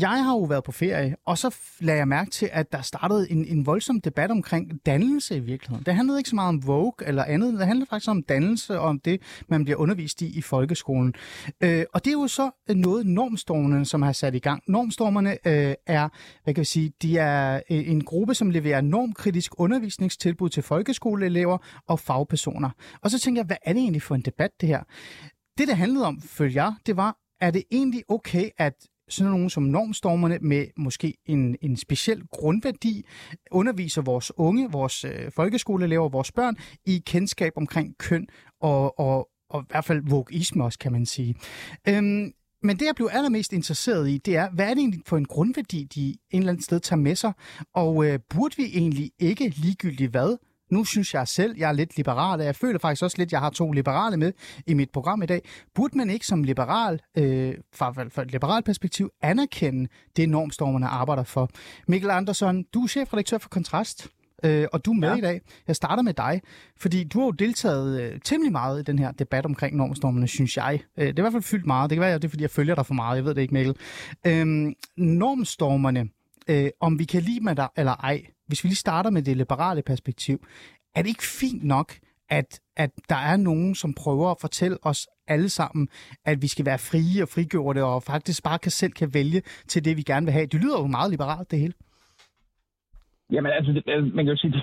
Jeg har jo været på ferie, og så lagde jeg mærke til, at der startede en, en voldsom debat omkring dannelse i virkeligheden. Det handlede ikke så meget om Vogue eller andet, det handlede faktisk om dannelse og om det, man bliver undervist i i folkeskolen. Øh, og det er jo så noget normstormerne, som har sat i gang. Normstormerne øh, er, hvad kan vi sige, de er øh, en gruppe, som leverer normkritisk undervisningstilbud til folkeskoleelever og fagpersoner. Og så tænker jeg, hvad er det egentlig for en debat, det her? Det, det handlede om, følger jeg, det var, er det egentlig okay, at sådan nogle som normstormerne med måske en, en speciel grundværdi underviser vores unge, vores øh, folkeskoleelever, vores børn i kendskab omkring køn og, og, og i hvert fald vogisme også, kan man sige. Øhm, men det, jeg blev allermest interesseret i, det er, hvad er det egentlig for en grundværdi, de en eller anden sted tager med sig? Og øh, burde vi egentlig ikke ligegyldigt hvad nu synes jeg selv, jeg er lidt liberal, og jeg føler faktisk også lidt, at jeg har to liberale med i mit program i dag. Burde man ikke som liberal, øh, fra, fra et liberalt perspektiv, anerkende det normstormerne arbejder for? Mikkel Andersson, du er chefredaktør for Kontrast, øh, og du er med ja. i dag. Jeg starter med dig, fordi du har jo deltaget øh, temmelig meget i den her debat omkring normstormerne, synes jeg. Øh, det er i hvert fald fyldt meget. Det kan være, at det er, fordi jeg følger dig for meget. Jeg ved det ikke, Mikkel. Øh, normstormerne, øh, om vi kan lide med dig eller ej, hvis vi lige starter med det liberale perspektiv, er det ikke fint nok, at, at der er nogen, som prøver at fortælle os alle sammen, at vi skal være frie og frigjorte, og faktisk bare kan selv kan vælge til det, vi gerne vil have. Det lyder jo meget liberalt, det hele. Jamen altså, det, altså, man kan jo sige,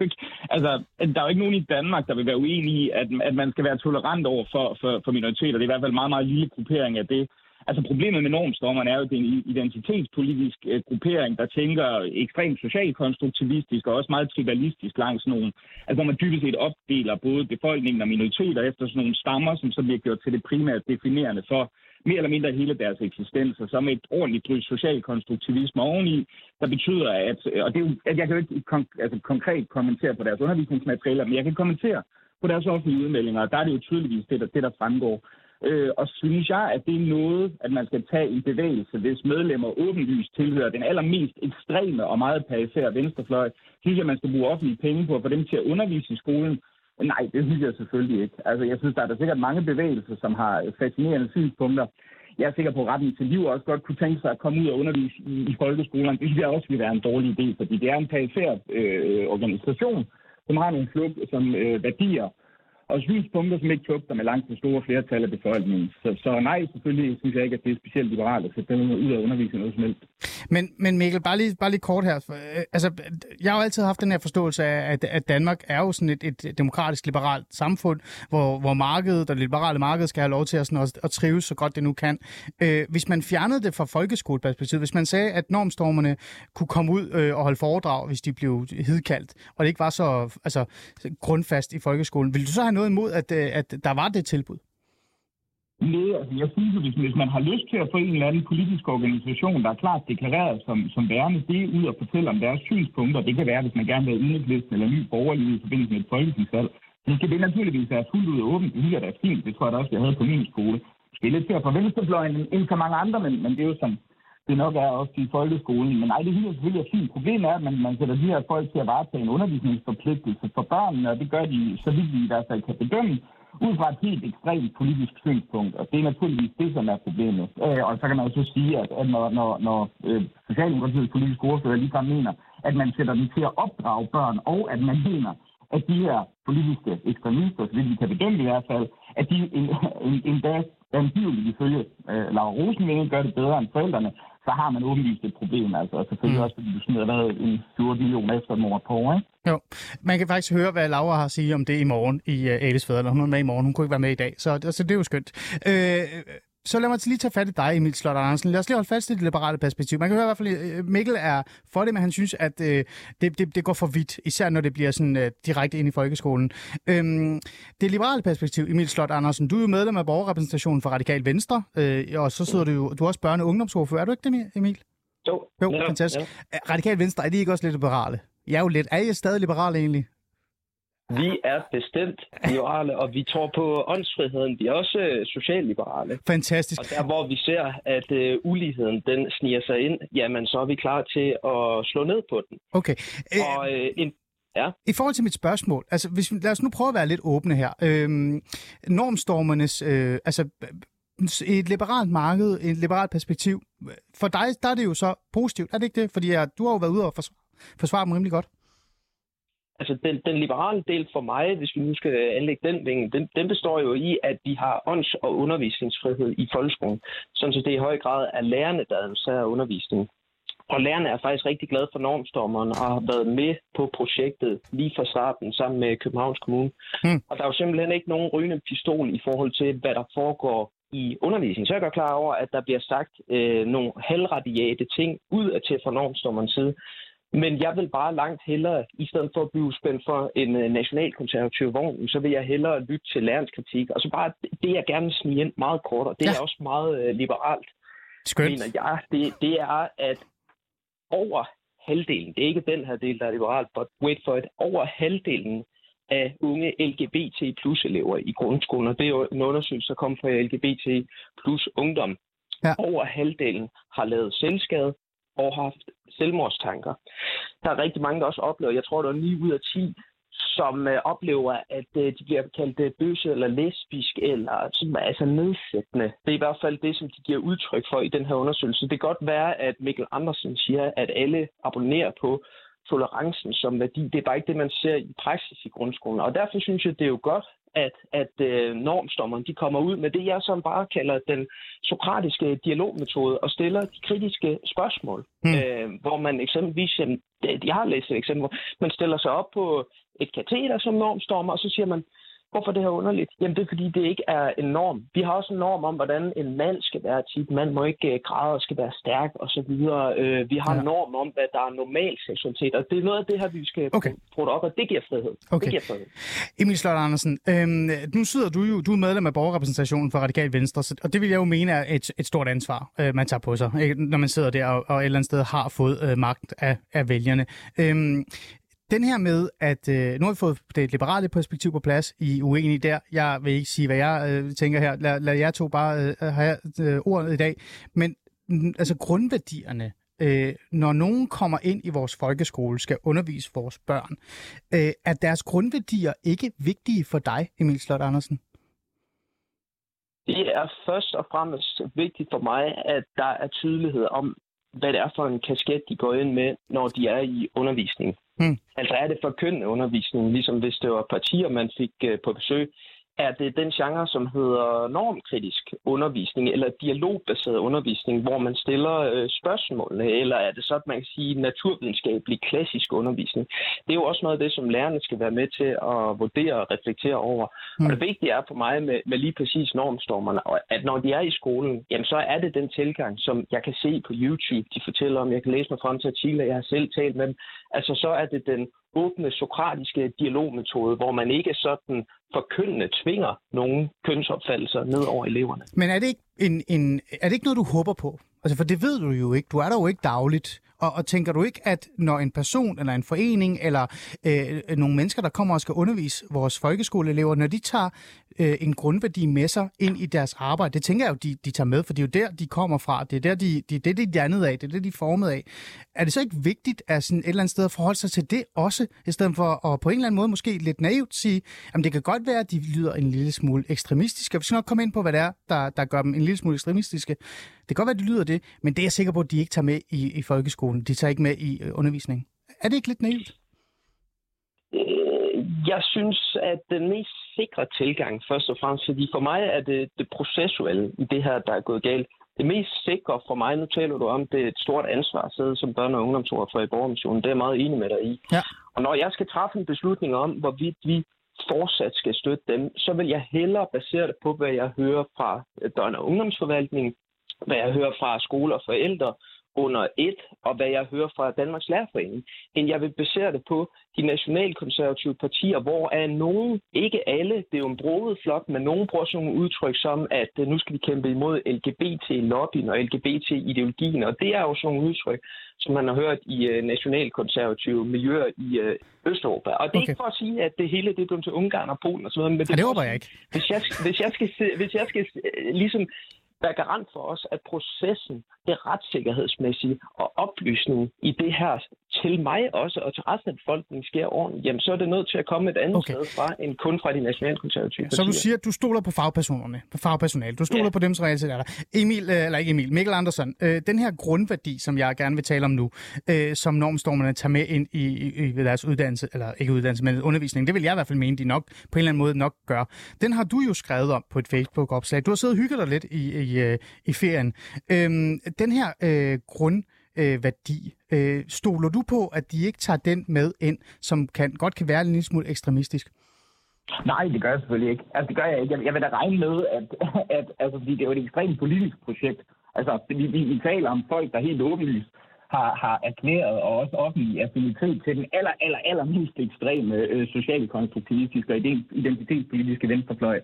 det, altså, der er jo ikke nogen i Danmark, der vil være uenige i, at, at man skal være tolerant over for, for, for minoriteter. Det er i hvert fald en meget, meget lille gruppering af det. Altså problemet med normstormerne er jo, at det er en identitetspolitisk øh, gruppering, der tænker ekstremt socialkonstruktivistisk og også meget tribalistisk langs nogle. Altså hvor man dybest set opdeler både befolkningen og minoriteter efter sådan nogle stammer, som så bliver gjort til det primært definerende for mere eller mindre hele deres eksistens, og så med et ordentligt drys socialkonstruktivisme oveni, der betyder, at, og det er jo, at jeg kan jo ikke kon- altså, konkret kommentere på deres undervisningsmaterialer, men jeg kan kommentere på deres offentlige udmeldinger, og der er det jo tydeligvis det, der, det, der fremgår. Øh, og synes jeg, at det er noget, at man skal tage en bevægelse, hvis medlemmer åbenlyst tilhører den allermest ekstreme og meget perifære venstrefløj, synes jeg, at man skal bruge offentlige penge på at få dem til at undervise i skolen. Nej, det synes jeg selvfølgelig ikke. Altså, jeg synes, der er der sikkert mange bevægelser, som har fascinerende synspunkter. Jeg er sikker på, at retten til liv også godt kunne tænke sig at komme ud og undervise i, i folkeskolerne. Det synes jeg også vil være en dårlig idé, fordi det er en perifær øh, organisation, som har nogle flug, som øh, værdier, og synspunkter, som ikke tugter med langt det store flertal af befolkningen. Så, så nej, selvfølgelig synes jeg ikke, at det er specielt liberalt at sætte dem ud og undervise noget som helst. Men, men Mikkel, bare lige, bare lige kort her. Øh, altså, jeg har jo altid haft den her forståelse af, at, at Danmark er jo sådan et, et demokratisk liberalt samfund, hvor, hvor markedet og det liberale marked skal have lov til at, sådan at, at trives så godt det nu kan. Øh, hvis man fjernede det fra folkeskoleperspektivet, hvis man sagde, at normstormerne kunne komme ud øh, og holde foredrag, hvis de blev hidkaldt, og det ikke var så altså, grundfast i folkeskolen, ville du så have noget imod, at, øh, at der var det tilbud? Nej, altså jeg synes at hvis, hvis man har lyst til at få en eller anden politisk organisation, der er klart deklareret som, som værende det ud og fortælle om deres synspunkter, det kan være, hvis man gerne vil have enhedslisten eller ny borgerlig i forbindelse med et folketingsvalg, så skal det naturligvis være fuldt ud åbent. Det er da fint. Det tror jeg da også, jeg havde på min skole. Det er lidt til at få venstrefløjen end så mange andre, men, men det er jo som det nok er også i folkeskolen. Men nej, det er selvfølgelig er fint. Problemet er, at man, man sætter de her folk til at varetage en undervisningsforpligtelse for børnene, og det gør de, så vidt vi i hvert fald kan bedømme, ud fra et helt ekstremt politisk synspunkt. Og det er naturligvis det, som er problemet. Øh, og så kan man jo så sige, at, at når, når, når øh, Socialdemokratiets politiske ordfører lige mener, at man sætter dem til at opdrage børn, og at man mener, at de her politiske ekstremister, så vi kan bedømme i hvert fald, at de en, en, en dag angiveligt ifølge øh, Laura Rosenvinge gør det bedre end forældrene, så har man åbenlyst et problem. Altså, og selvfølgelig mm. også, fordi du smider hvad, en 14 millioner efter mor på, ikke? Jo, man kan faktisk høre, hvad Laura har at sige om det i morgen i uh, Alice Fædre. Hun er med i morgen, hun kunne ikke være med i dag, så altså, det er jo skønt. Øh, så lad mig lige tage fat i dig, Emil Slot Andersen. Lad os lige holde fast i det liberale perspektiv. Man kan høre i hvert fald, at øh, Mikkel er for det, men han synes, at øh, det, det, det går for vidt, især når det bliver sådan øh, direkte ind i folkeskolen. Øhm, det liberale perspektiv, Emil Slot Andersen, du er jo medlem af borgerrepræsentationen for Radikal Venstre, øh, og så sidder du jo, du er også børne- og ungdomsordfører, er du ikke det, Emil? Jo. Jo, ja, fantastisk. Ja. Radikal Venstre, er de ikke også lidt liberale? Jeg er jo lidt. Er I stadig liberale egentlig? Vi er bestemt liberale, og vi tror på åndsfriheden. Vi er også øh, socialliberale. Fantastisk. Og der, hvor vi ser, at uh, uligheden den sniger sig ind, jamen så er vi klar til at slå ned på den. Okay. Og uh, en Ja. I forhold til mit spørgsmål, altså hvis, lad os nu prøve at være lidt åbne her. Øhm, normstormernes, øh, altså et liberalt marked, et liberalt perspektiv, for dig der er det jo så positivt, er det ikke det? Fordi ja, du har jo været ude og forsvare, forsvare dem rimelig godt altså den, den liberale del for mig, hvis vi nu skal anlægge den vinge, den, den består jo i, at vi har ånds- og undervisningsfrihed i folkeskolen, sådan så det i høj grad er lærerne, der administrerer undervisningen. Og lærerne er faktisk rigtig glade for normstormeren og har været med på projektet lige fra starten sammen med Københavns Kommune. Mm. Og der er jo simpelthen ikke nogen rygende pistol i forhold til, hvad der foregår i undervisningen. Så er jeg godt klar over, at der bliver sagt øh, nogle halvradiate ting ud af til fra normstormerens side. Men jeg vil bare langt hellere, i stedet for at blive spændt for en uh, nationalkonservativ vogn, så vil jeg hellere lytte til lærens kritik. Og så bare det, jeg gerne snige ind meget kortere, det ja. er også meget uh, liberalt. Skønt. Mener jeg, det, det er, at over halvdelen, det er ikke den her del, der er liberalt, but wait for it, over halvdelen af unge LGBT plus elever i grundskolen, og det er jo en undersøgelse, der kom fra LGBT plus ungdom. Ja. Over halvdelen har lavet selvskade, og har haft selvmordstanker. Der er rigtig mange, der også oplever, jeg tror, der er 9 ud af 10, som øh, oplever, at øh, de bliver kaldt øh, bøse eller lesbisk, eller som, altså nedsættende. Det er i hvert fald det, som de giver udtryk for i den her undersøgelse. Det kan godt være, at Mikkel Andersen siger, at alle abonnerer på tolerancen som værdi. Det er bare ikke det, man ser i praksis i grundskolen. Og derfor synes jeg, det er jo godt, at, at øh, normstommerne de kommer ud med det, jeg som bare kalder den sokratiske dialogmetode, og stiller de kritiske spørgsmål, mm. øh, hvor man eksempelvis, jeg har læst et eksempel, hvor man stiller sig op på et kateter som normstormer, og så siger man, Hvorfor det her underligt? Jamen det er fordi, det ikke er en norm. Vi har også en norm om, hvordan en mand skal være tit. Man må ikke uh, græde og skal være stærk og så videre. Uh, vi har ja. en norm om, hvad der er normal seksualitet. Og det er noget af det her, vi skal okay. prøve op, og det giver frihed. Okay. Det giver frihed. Emil Slot Andersen, øhm, nu sidder du jo, du er medlem af borgerrepræsentationen for Radikal Venstre, og det vil jeg jo mene er et, et stort ansvar, øh, man tager på sig, ikke? når man sidder der og, og et eller andet sted har fået øh, magt af, af vælgerne. Øhm, den her med, at øh, nu har vi fået det liberale perspektiv på plads, I er uenige der. Jeg vil ikke sige, hvad jeg øh, tænker her. Lad, lad jer to bare øh, øh have øh, ordet i dag. Men mm, altså grundværdierne, øh, når nogen kommer ind i vores folkeskole, skal undervise vores børn, øh, er deres grundværdier ikke vigtige for dig, Emil Slot Andersen? Det er først og fremmest vigtigt for mig, at der er tydelighed om, hvad det er for en kasket, de går ind med, når de er i undervisning. Mm. Altså er det forkyndende undervisning, ligesom hvis det var partier, man fik øh, på besøg, er det den genre, som hedder normkritisk undervisning eller dialogbaseret undervisning, hvor man stiller øh, spørgsmålene, eller er det så, man kan sige, naturvidenskabelig klassisk undervisning? Det er jo også noget af det, som lærerne skal være med til at vurdere og reflektere over. Mm. Og det vigtige er for mig med, med lige præcis normstormerne, at når de er i skolen, jamen så er det den tilgang, som jeg kan se på YouTube, de fortæller om, jeg kan læse mig frem til artikler, jeg har selv talt med dem, altså så er det den åbne sokratiske dialogmetode, hvor man ikke sådan forkyndende tvinger nogle kønsopfattelser ned over eleverne. Men er det ikke, en, en, er det ikke noget, du håber på? Altså, for det ved du jo ikke. Du er der jo ikke dagligt. Og, og tænker du ikke, at når en person eller en forening eller øh, nogle mennesker, der kommer og skal undervise vores folkeskoleelever, når de tager øh, en grundværdi med sig ind i deres arbejde, det tænker jeg jo, de, de tager med, for det er jo der, de kommer fra. Det er der, de, de, det, de er dannet af. Det er det, de er formet af. Er det så ikke vigtigt at sådan et eller andet sted at forholde sig til det også, i stedet for at på en eller anden måde måske lidt naivt sige, at det kan godt være, at de lyder en lille smule ekstremistiske. Vi skal nok komme ind på, hvad det er, der, der gør dem en lille smule ekstremistiske. Det kan godt være, at de lyder det, men det er jeg sikker på, at de ikke tager med i, i folkeskolen. De tager ikke med i øh, undervisningen. Er det ikke lidt naivt? Øh, jeg synes, at den mest sikre tilgang, først og fremmest, fordi for mig er det det processuelle i det her, der er gået galt. Det mest sikre for mig, nu taler du om, det er et stort ansvar at sidde som børne- og ungdomsordfører i Borgermissionen. Det er jeg meget enig med dig i. Ja. Og når jeg skal træffe en beslutning om, hvorvidt vi fortsat skal støtte dem, så vil jeg hellere basere det på, hvad jeg hører fra børne- og ungdomsforvaltningen, hvad jeg hører fra skoler og forældre under et, og hvad jeg hører fra Danmarks Lærerforening, end jeg vil basere det på de nationalkonservative partier, hvor er nogen, ikke alle, det er jo en broget flok, men nogen bruger sådan nogle udtryk som, at øh, nu skal vi kæmpe imod LGBT-lobbyen og LGBT-ideologien, og det er jo sådan nogle udtryk, som man har hørt i uh, nationalkonservative miljøer i uh, Østeuropa. Og det er Okay. ikke for at sige, at det hele det er blevet til Ungarn og Polen og sådan noget, men Ja, det håber jeg ikke. hvis jeg, hvis jeg skal, hvis jeg skal øh, ligesom være garant for os, at processen, det retssikkerhedsmæssige og oplysningen i det her til mig også, og til resten af befolkningen sker ordentligt, jamen så er det nødt til at komme et andet Okay. sted fra, end kun fra de nationalkonservative Så du siger, at du stoler på fagpersonerne, på fagpersonale. Du stoler Ja. på dem, som reelt set er der. Emil, øh, eller ikke Emil, Mikkel Andersen, øh, den her grundværdi, som jeg gerne vil tale om nu, øh, som normstormerne tager med ind i, i, i deres uddannelse, eller ikke uddannelse, men undervisning, det vil jeg i hvert fald mene, de nok på en eller anden måde nok gør. Den har du jo skrevet om på et Facebook-opslag. Du har siddet og hygget dig lidt i, i, øh, i ferien. Øhm, den her øh, grund øh, værdi. Øh, stoler du på, at de ikke tager den med ind, som kan, godt kan være en lille smule ekstremistisk? Nej, det gør jeg selvfølgelig ikke. Altså, det gør jeg ikke. Jeg, jeg vil da regne med, at, at altså, fordi det er jo et ekstremt politisk projekt. Altså, vi, vi, vi taler om folk, der helt åbenlyst har, har erklæret og også offentlig affinitet til den aller, aller, aller mest ekstreme øh, socialkonstruktivistiske og identitetspolitiske venstrefløj.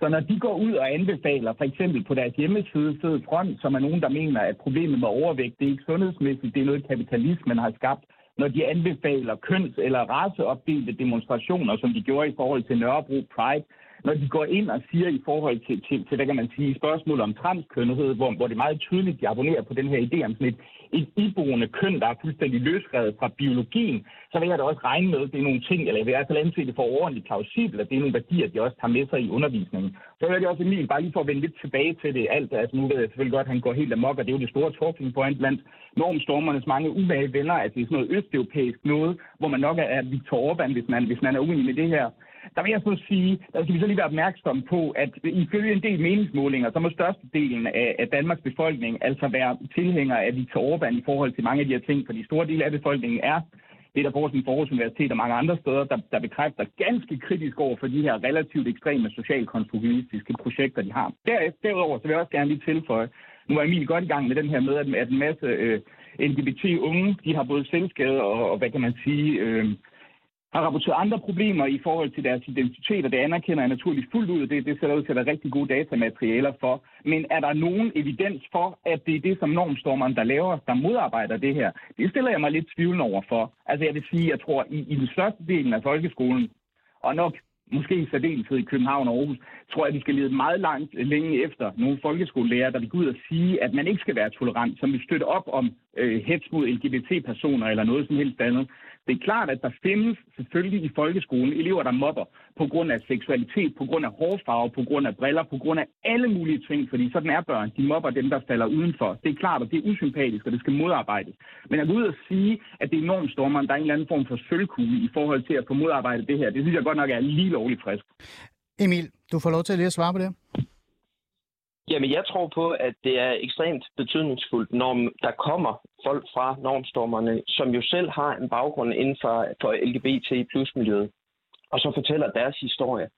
Så når de går ud og anbefaler, for eksempel på deres hjemmeside, Fed Front, som er nogen, der mener, at problemet med overvægt, det er ikke sundhedsmæssigt, det er noget, kapitalismen har skabt, når de anbefaler køns- eller raceopdelte demonstrationer, som de gjorde i forhold til Nørrebro Pride, når de går ind og siger i forhold til, til, til hvad kan man sige, spørgsmål om transkønnethed, hvor, hvor det er meget tydeligt, de abonnerer på den her idé om sådan et, et iboende køn, der er fuldstændig løsrevet fra biologien, så vil jeg da også regne med, at det er nogle ting, eller jeg vil i hvert fald anse det for ordentligt plausibelt, at det er nogle værdier, de også tager med sig i undervisningen. Så vil jeg også Emil, bare lige for at vende lidt tilbage til det alt, altså nu ved jeg selvfølgelig godt, at han går helt amok, og det er jo det store talking point blandt normstormernes mange uvage venner, at det er sådan noget østeuropæisk noget, hvor man nok er Viktor Orbán, hvis man, hvis man er uenig med det her. Der vil jeg så sige, der skal vi så lige være opmærksomme på, at ifølge en del meningsmålinger, så må størstedelen af, af Danmarks befolkning altså være tilhængere af Viktor Orbán i forhold til mange af de her ting, fordi store dele af befolkningen er det der forskning på Universitet og mange andre steder, der, der bekræfter ganske kritisk over for de her relativt ekstreme socialkonstruktivistiske projekter, de har. Derefter, derudover så vil jeg også gerne lige tilføje, nu er Emil godt i gang med den her med, at, at en masse øh, LGBT-unge, de har både selvskade og, og hvad kan man sige, øh, har rapporteret andre problemer i forhold til deres identitet, og det anerkender jeg naturligvis fuldt ud, og det, det ser ud til at være rigtig gode datamaterialer for. Men er der nogen evidens for, at det er det, som normstormeren, der laver, der modarbejder det her? Det stiller jeg mig lidt tvivl over for. Altså jeg vil sige, jeg tror, i, i den største delen af folkeskolen, og nok måske i særdeleshed i København og Aarhus, tror jeg, vi skal lede meget langt længe efter nogle folkeskolelærer, der vil gå ud og sige, at man ikke skal være tolerant, som vil støtte op om øh, hets mod LGBT-personer eller noget som helst andet. Det er klart, at der findes selvfølgelig i folkeskolen elever, der mobber på grund af seksualitet, på grund af hårfarve, på grund af briller, på grund af alle mulige ting, fordi sådan er børn. De mobber dem, der falder udenfor. Det er klart, at det er usympatisk, og det skal modarbejdes. Men at gå ud og sige, at det er normstormeren, der er en eller anden form for sølvkugle i forhold til at få modarbejdet det her, det synes jeg godt nok er lige lovligt frisk. Emil, du får lov til lige at svare på det. Jamen, jeg tror på, at det er ekstremt betydningsfuldt, når der kommer folk fra normstormerne, som jo selv har en baggrund inden for, for LGBT plus miljøet, og så fortæller deres historie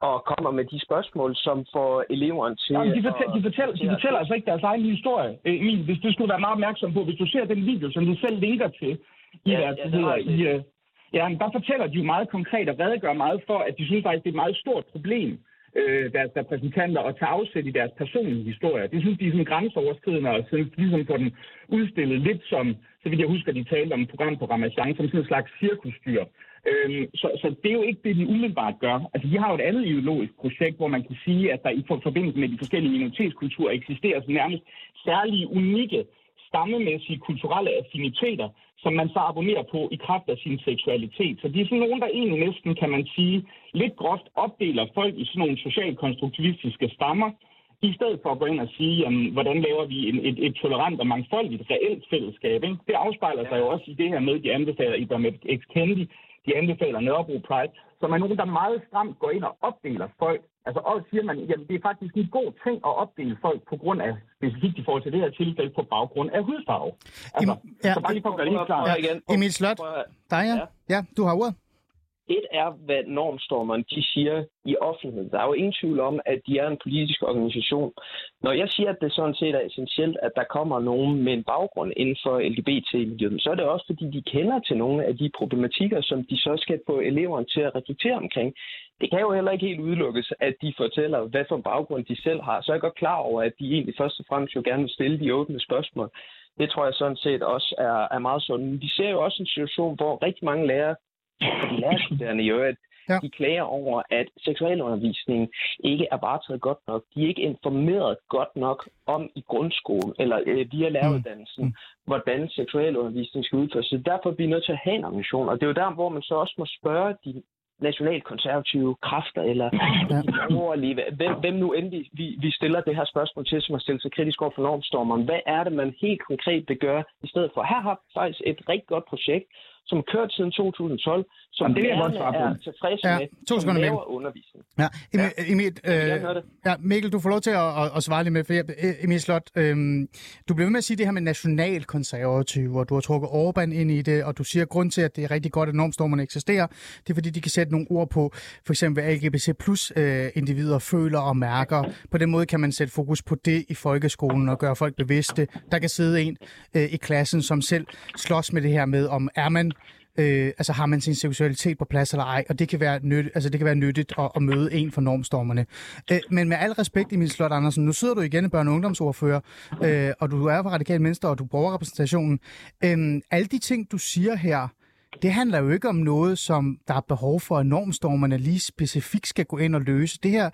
og kommer med de spørgsmål, som får eleverne til... Jamen, de, fortæller, de, fortæller, de fortæller altså ikke deres egen historie. Øh, Emil, hvis du skulle være meget opmærksom på, hvis du ser den video, som du selv linker til, i Ja, deres, ja, det hedder, i, øh, Ja, men der fortæller de jo meget konkret og redegør meget for, at de synes faktisk, det er et meget stort problem, øh, deres repræsentanter, og tage afsæt i deres personlige historie. Det synes de er sådan grænseoverskridende, og sådan, ligesom får den udstillet lidt som, så vidt jeg husker, de talte om program på Ramachan, som sådan en slags cirkusdyr. Øhm, så, så det er jo ikke det, de umiddelbart gør. Altså, de har jo et andet ideologisk projekt, hvor man kan sige, at der i forbindelse med de forskellige minoritetskulturer eksisterer sådan nærmest særlige, unikke, stammemæssige kulturelle affiniteter, som man så abonnerer på i kraft af sin seksualitet. Så de er sådan nogen, der egentlig næsten, kan man sige, lidt groft opdeler folk i sådan nogle socialkonstruktivistiske stammer, i stedet for at gå ind og sige, jamen, hvordan laver vi en, et, et tolerant og mangfoldigt reelt fællesskab. Ikke? Det afspejler sig jo også i det her med, de anbefaler Ibrahim X. Kennedy, de anbefaler Nørrebro Pride, som er nogen, der meget stramt går ind og opdeler folk. Altså og siger man, jamen det er faktisk en god ting at opdele folk på grund af, specifikt i forhold til det her tilfælde, på baggrund af hudfarve. Altså, ja, så bare lige for at gøre det helt klart. Ja, Emil Slot, dig ja. ja. du har ordet. Et er, hvad normstormerne de siger i offentligheden. Der er jo ingen tvivl om, at de er en politisk organisation. Når jeg siger, at det sådan set er essentielt, at der kommer nogen med en baggrund inden for LGBT-miljøet, så er det også, fordi de kender til nogle af de problematikker, som de så skal få eleverne til at reflektere omkring. Det kan jo heller ikke helt udelukkes, at de fortæller, hvad for en baggrund de selv har. Så er jeg godt klar over, at de egentlig først og fremmest jo gerne vil stille de åbne spørgsmål. Det tror jeg sådan set også er, er meget sundt. Vi ser jo også en situation, hvor rigtig mange lærere og de lærerstuderende jo, at ja. de klager over, at seksualundervisningen ikke er bare taget godt nok. De er ikke informeret godt nok om i grundskolen eller øh, via læreruddannelsen, mm. hvordan seksualundervisning skal udføres. Så derfor bliver vi nødt til at have en ambition. Og det er jo der, hvor man så også må spørge de nationalkonservative kræfter, eller ja. borgerlige, hvem, hvem nu endelig vi, vi stiller det her spørgsmål til, som har stillet sig kritisk over for normstormeren. Hvad er det, man helt konkret vil gøre i stedet for? Her har faktisk et rigtig godt projekt, som kørt siden 2012, som Jamen, det er, er tilfredse ja, med, to som laver undervisning. Ja, Emil, ja. Emil, øh, ja, Mikkel, du får lov til at, at, at svare lidt med, for jeg, Emil Slot, øh, du bliver ved med at sige det her med nationalkonservative, og du har trukket Orbán ind i det, og du siger, at grund til, at det er rigtig godt, at normstormerne eksisterer, det er, fordi de kan sætte nogle ord på, for eksempel LGBT plus øh, individer føler og mærker. På den måde kan man sætte fokus på det i folkeskolen og gøre folk bevidste. Der kan sidde en øh, i klassen, som selv slås med det her med, om er man øh, altså har man sin seksualitet på plads eller ej, og det kan være, nyt, altså det kan være nyttigt at, at møde en for normstormerne. Øh, men med al respekt, Emil Slot Andersen, nu sidder du igen i børne- og ungdomsordfører, øh, og du er fra Radikal Venstre, og du bruger repræsentationen. Øh, alle de ting, du siger her, det handler jo ikke om noget, som der er behov for, at normstormerne lige specifikt skal gå ind og løse. Det her,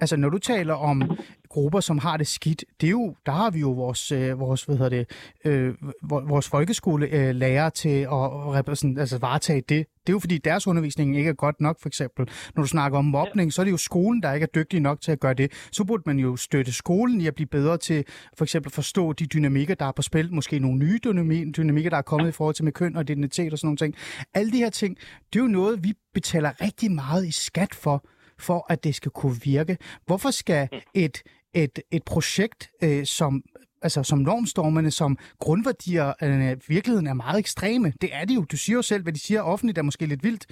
altså når du taler om grupper, som har det skidt, det er jo, der har vi jo vores, øh, vores, hvad hedder det, øh, vores folkeskolelærer til at repræsent, altså varetage det. Det er jo fordi deres undervisning ikke er godt nok, for eksempel. Når du snakker om mobning, så er det jo skolen, der ikke er dygtig nok til at gøre det. Så burde man jo støtte skolen i at blive bedre til for eksempel at forstå de dynamikker, der er på spil. Måske nogle nye dynamikker, der er kommet i forhold til med køn og identitet og sådan nogle ting. Alle de her ting, det er jo noget, vi betaler rigtig meget i skat for, for at det skal kunne virke. Hvorfor skal et et, et projekt, øh, som altså som normstormerne, som grundværdier øh, virkeligheden er meget ekstreme. Det er det jo. Du siger jo selv, hvad de siger offentligt er måske lidt vildt.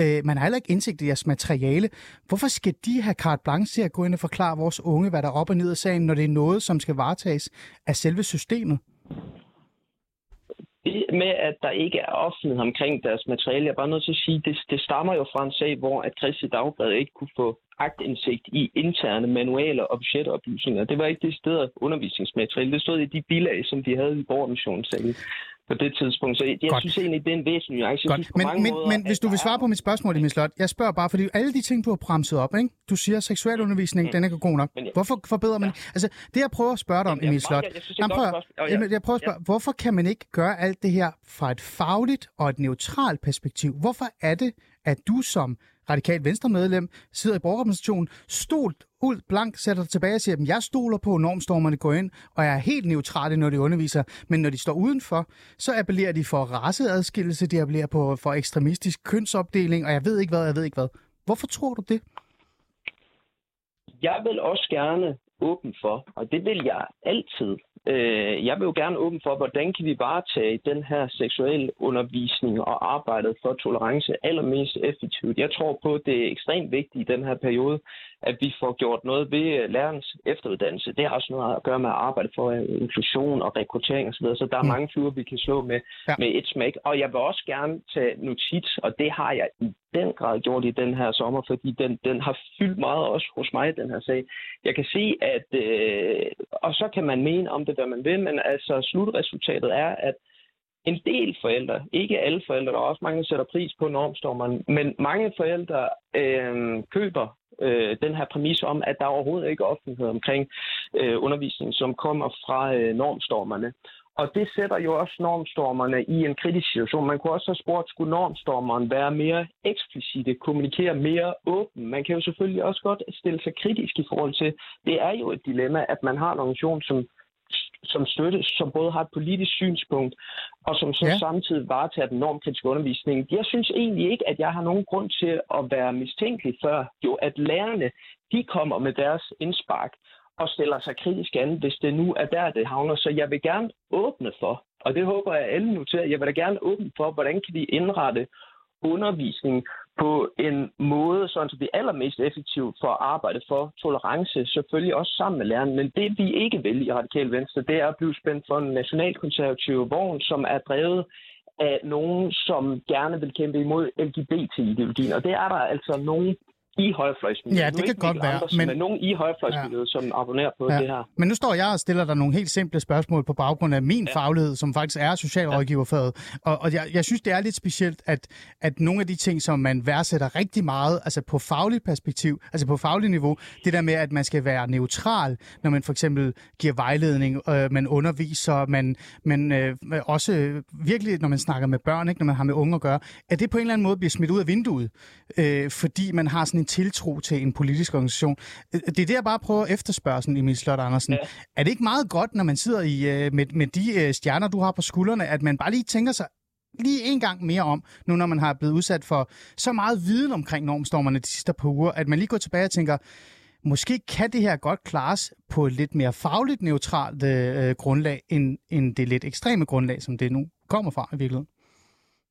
Øh, man har heller ikke indsigt i jeres materiale. Hvorfor skal de have carte blanche til at gå ind og forklare vores unge, hvad der er op og ned af sagen, når det er noget, som skal varetages af selve systemet? Det med, at der ikke er offentlighed omkring deres materiale, jeg er bare nødt til at sige, det, det stammer jo fra en sag, hvor at Christi Dagblad ikke kunne få agtindsigt i interne manualer og budgetoplysninger. Det var ikke det sted undervisningsmateriale. Det stod i de bilag, som de havde i borgermissionssagen på det tidspunkt. Så jeg, jeg synes egentlig, det er en væsentlig nuance. Jeg synes, men, men, måder, men hvis du vil svare på mit spørgsmål, i min slot, jeg spørger bare, fordi alle de ting, du har bremset op, ikke? du siger, at seksuel undervisning, mm. den er ikke god nok. Jeg, hvorfor forbedrer man ja. Altså, det jeg prøver at spørge dig om, Emil Slot, jeg, jeg, jeg, prøver, jeg, jeg prøver at spørge, ja. hvorfor kan man ikke gøre alt det her fra et fagligt og et neutralt perspektiv? Hvorfor er det, at du som radikalt venstremedlem, sidder i borgerrepræsentationen, stolt ud blank, sætter tilbage og siger, at jeg stoler på, at normstormerne går ind, og jeg er helt neutrale, når de underviser. Men når de står udenfor, så appellerer de for raceadskillelse, de appellerer på for ekstremistisk kønsopdeling, og jeg ved ikke hvad, jeg ved ikke hvad. Hvorfor tror du det? Jeg vil også gerne åben for, og det vil jeg altid. Øh, jeg vil jo gerne åben for, hvordan kan vi varetage den her seksuelle undervisning og arbejdet for tolerance allermest effektivt. Jeg tror på, at det er ekstremt vigtigt i den her periode, at vi får gjort noget ved lærernes efteruddannelse. Det har også noget at gøre med at arbejde for inklusion og rekruttering osv., så, så der er mm. mange fluer, vi kan slå med, ja. med et smæk. Og jeg vil også gerne tage notits, og det har jeg i den grad gjort i den her sommer, fordi den, den har fyldt meget også hos mig, den her sag. Jeg kan se, at, øh, og så kan man mene om det, hvad man vil, men altså slutresultatet er, at en del forældre, ikke alle forældre, der er også mange, der sætter pris på normstormerne, men mange forældre øh, køber øh, den her præmis om, at der overhovedet ikke er offentlighed omkring øh, undervisning, som kommer fra øh, normstormerne. Og det sætter jo også normstormerne i en kritisk situation. Man kunne også have spurgt, skulle normstormeren være mere eksplicite, kommunikere mere åben? Man kan jo selvfølgelig også godt stille sig kritisk i forhold til, det er jo et dilemma, at man har en organisation, som som støtte, som både har et politisk synspunkt, og som så ja. samtidig varetager den normkritiske undervisning. Jeg synes egentlig ikke, at jeg har nogen grund til at være mistænkelig før, jo at lærerne, de kommer med deres indspark og stiller sig kritisk an, hvis det nu er der, det havner. Så jeg vil gerne åbne for, og det håber jeg alle noterer, jeg vil da gerne åbne for, hvordan kan vi indrette undervisning på en måde, sådan så vi allermest effektivt får arbejde for tolerance, selvfølgelig også sammen med lærerne. Men det vi ikke vil i Radikal Venstre, det er at blive spændt for en nationalkonservativ vogn, som er drevet af nogen, som gerne vil kæmpe imod LGBT-ideologien. Og det er der altså nogen i højrefløjsmiljøet. Ja, det kan godt være. Andre, men... Men nogen i højrefløjsmiljøet, ja. som abonnerer på ja. det her. Men nu står jeg og stiller dig nogle helt simple spørgsmål på baggrund af min ja. faglighed, som faktisk er socialrådgiverfaget. Og, og jeg, jeg synes, det er lidt specielt, at, at nogle af de ting, som man værdsætter rigtig meget, altså på fagligt perspektiv, altså på fagligt niveau, det der med, at man skal være neutral, når man for eksempel giver vejledning, øh, man underviser, man, man øh, også virkelig, når man snakker med børn, ikke, når man har med unge at gøre, at det på en eller anden måde bliver smidt ud af vinduet, øh, fordi man har sådan en tiltro til en politisk organisation. Øh, det er det, jeg bare prøver at efterspørge, sådan, Emil Slot Andersen. Ja. Er det ikke meget godt, når man sidder i, øh, med, med de øh, stjerner, du har på skuldrene, at man bare lige tænker sig lige en gang mere om, nu når man har blevet udsat for så meget viden omkring normstormerne de sidste par uger, at man lige går tilbage og tænker, måske kan det her godt klares på et lidt mere fagligt neutralt øh, grundlag, end, end det lidt ekstreme grundlag, som det nu kommer fra i virkeligheden.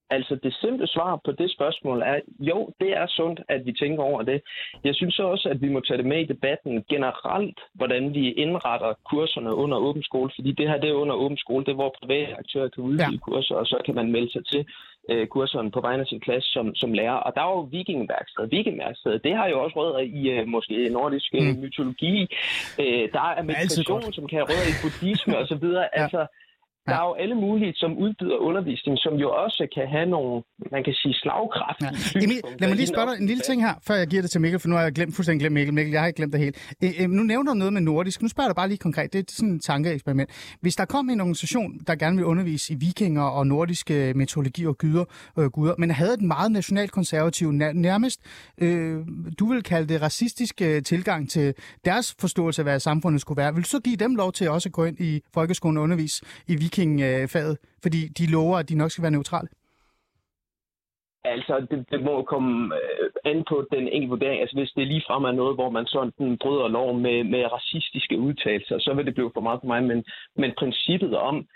Altså det simple svar på det spørgsmål er, jo, det er sundt, at vi tænker over det. Jeg synes også, at vi må tage det med i debatten generelt, hvordan vi indretter kurserne under åben skole, fordi det her det er under åben skole, det er hvor private aktører kan udvide ja. kurser, og så kan man melde sig til øh, kurserne på vegne af sin klasse som, som lærer. Og der er jo vikingværksted. Vikingværksted, det har jo også rødder i øh, måske nordisk øh, mm. mytologi. Øh, der er meditation, som kan have rødder i buddhisme osv. Ja. Altså, der er jo alle mulige, som udbyder undervisning, som jo også kan have nogle, man kan sige, slagkraft. Ja. Emil, lad mig lige spørge dig en lille ting her, før jeg giver det til Mikkel, for nu har jeg glemt, fuldstændig glemt Mikkel. Mikkel, jeg har ikke glemt det helt. Øh, øh, nu nævner du noget med nordisk. Nu spørger jeg dig bare lige konkret. Det er sådan et tankeeksperiment. Hvis der kom en organisation, der gerne vil undervise i vikinger og nordiske metodologi og gyder, øh, guder, men havde et meget nationalkonservativ, nærmest, øh, du vil kalde det racistisk øh, tilgang til deres forståelse af, hvad samfundet skulle være, vil du så give dem lov til også at gå ind i folkeskolen og undervise i vikinger vikingfaget, fordi de lover, at de nok skal være neutrale? Altså, det, det må komme øh, an på den enkelte vurdering. Altså, hvis det ligefrem er noget, hvor man sådan bryder lov med, med racistiske udtalelser, så vil det blive for meget for mig. Men, men princippet om,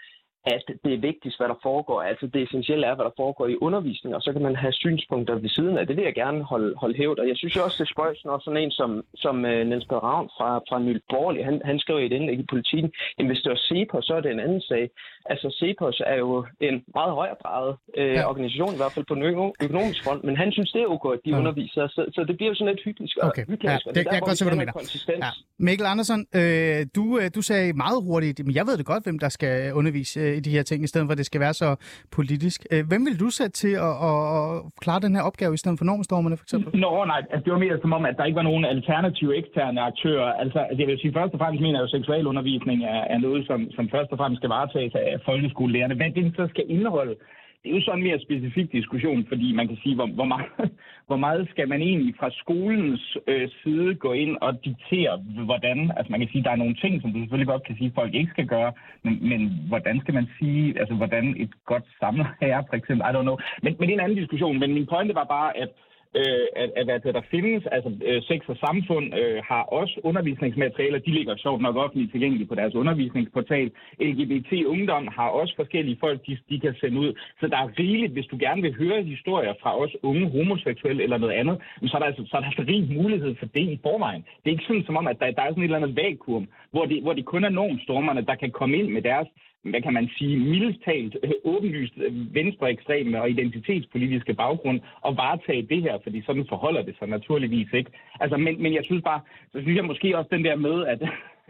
at det er vigtigst, hvad der foregår. Altså det essentielle er, hvad der foregår i undervisning, og så kan man have synspunkter ved siden af. Det vil jeg gerne holde, holde hævet. Og jeg synes også, det er spøjs, når sådan en som, som uh, Niels Ravn fra, fra Ny Borgerlig, han, han skrev i et indlæg i politikken, at hvis det var CEPOS, så er det en anden sag. Altså CEPOS er jo en meget højere drejet uh, ja. organisation, i hvert fald på den økonomisk front, men han synes, det er okay, at de ja. underviser. Så, så det bliver jo sådan lidt hyggeligt. Okay. Hyggeligt, ja, det, det, jeg kan godt se, hvad du mener. Ja. Mikkel Andersen, øh, du, du sagde meget hurtigt, men jeg ved det godt, hvem der skal undervise i de her ting, i stedet for at det skal være så politisk. Øh, hvem vil du sætte til at, at, at klare den her opgave i stedet for normstormerne, for eksempel? Nå, nej, altså, det var mere som om, at der ikke var nogen alternative eksterne aktører. Altså, altså, jeg vil sige, først og fremmest mener jeg jo, at seksualundervisning er, er noget, som, som først og fremmest skal varetages af folkeskolelærerne. Hvad det så skal indeholde, det er jo så en mere specifik diskussion, fordi man kan sige, hvor, hvor, meget, hvor meget skal man egentlig fra skolens øh, side gå ind og diktere, hvordan, altså man kan sige, der er nogle ting, som du selvfølgelig godt kan sige, folk ikke skal gøre, men, men hvordan skal man sige, altså hvordan et godt samler er, for eksempel, I don't know. Men, men det er en anden diskussion, men min pointe var bare, at øh, at, at, at der findes, altså øh, sex og samfund øh, har også undervisningsmaterialer, de ligger sjovt nok offentligt tilgængeligt på deres undervisningsportal. LGBT Ungdom har også forskellige folk, de, de kan sende ud. Så der er rigeligt, hvis du gerne vil høre historier fra os unge homoseksuelle eller noget andet, så er der altså, så er der altså rig mulighed for det i forvejen. Det er ikke sådan som om, at der, der er sådan et eller andet vakuum, hvor det, hvor det kun er normstormerne, der kan komme ind med deres hvad kan man sige, mildest talt øh, åbenlyst venstreekstreme og identitetspolitiske baggrund og varetage det her, fordi sådan forholder det sig naturligvis ikke. Altså, men, men jeg synes bare, så synes jeg måske også den der med, at,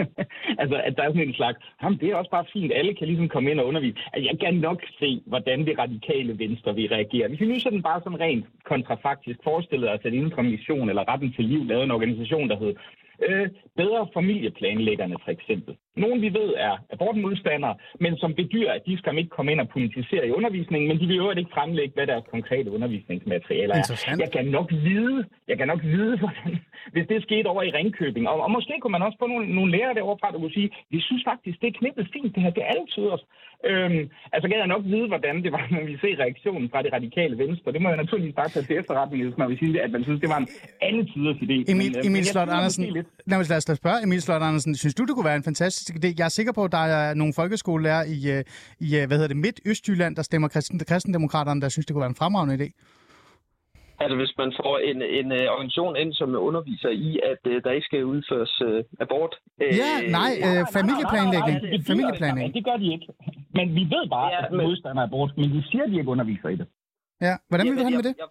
altså, at der er sådan en slags, jamen det er også bare fint, alle kan ligesom komme ind og undervise. Altså, jeg kan nok se, hvordan det radikale venstre vil reagere. Hvis vi nu sådan bare sådan rent kontrafaktisk forestillede os, at Indre mission eller retten til liv lavede en organisation, der hed øh, bedre familieplanlæggerne for eksempel. Nogle vi ved er abortmodstandere, men som bedyrer, at de skal ikke komme ind og politisere i undervisningen, men de vil jo ikke fremlægge, hvad deres konkrete undervisningsmaterialer er. Jeg kan nok vide, jeg kan nok vide, hvordan, hvis det skete over i Ringkøbing. Og, og måske kunne man også få nogle, nogle lærere derovre fra, der kunne sige, vi synes faktisk, det er knippet fint, det her, det er altid os. Øhm, altså kan jeg nok vide, hvordan det var, når vi ser reaktionen fra det radikale venstre. Det må jeg naturligvis bare tage til efterretning, hvis man vil sige, at man synes, det var en alle tiders idé. Emil, men, øh, Emil Slot Andersen, lad os lad os spørge Emil Slot Andersen, synes du, det kunne være en fantastisk idé? Jeg er sikker på, at der er nogle folkeskolelærer i, øh, i øh, hvad hedder det, Midt-Østjylland, der stemmer kristen, kristendemokraterne, der synes, det kunne være en fremragende idé. Altså hvis man får en, en uh, organisation ind, som underviser i, at uh, der ikke skal udføres uh, abort. Uh, ja, nej, uh, familieplanlægning. Nej, nej, nej, familieplanlægning. Det gør de ikke. Men vi ved bare, ja, at de men... modstander abort, men de siger, at de ikke underviser i det. Ja, hvordan vil du have med det? Jeg,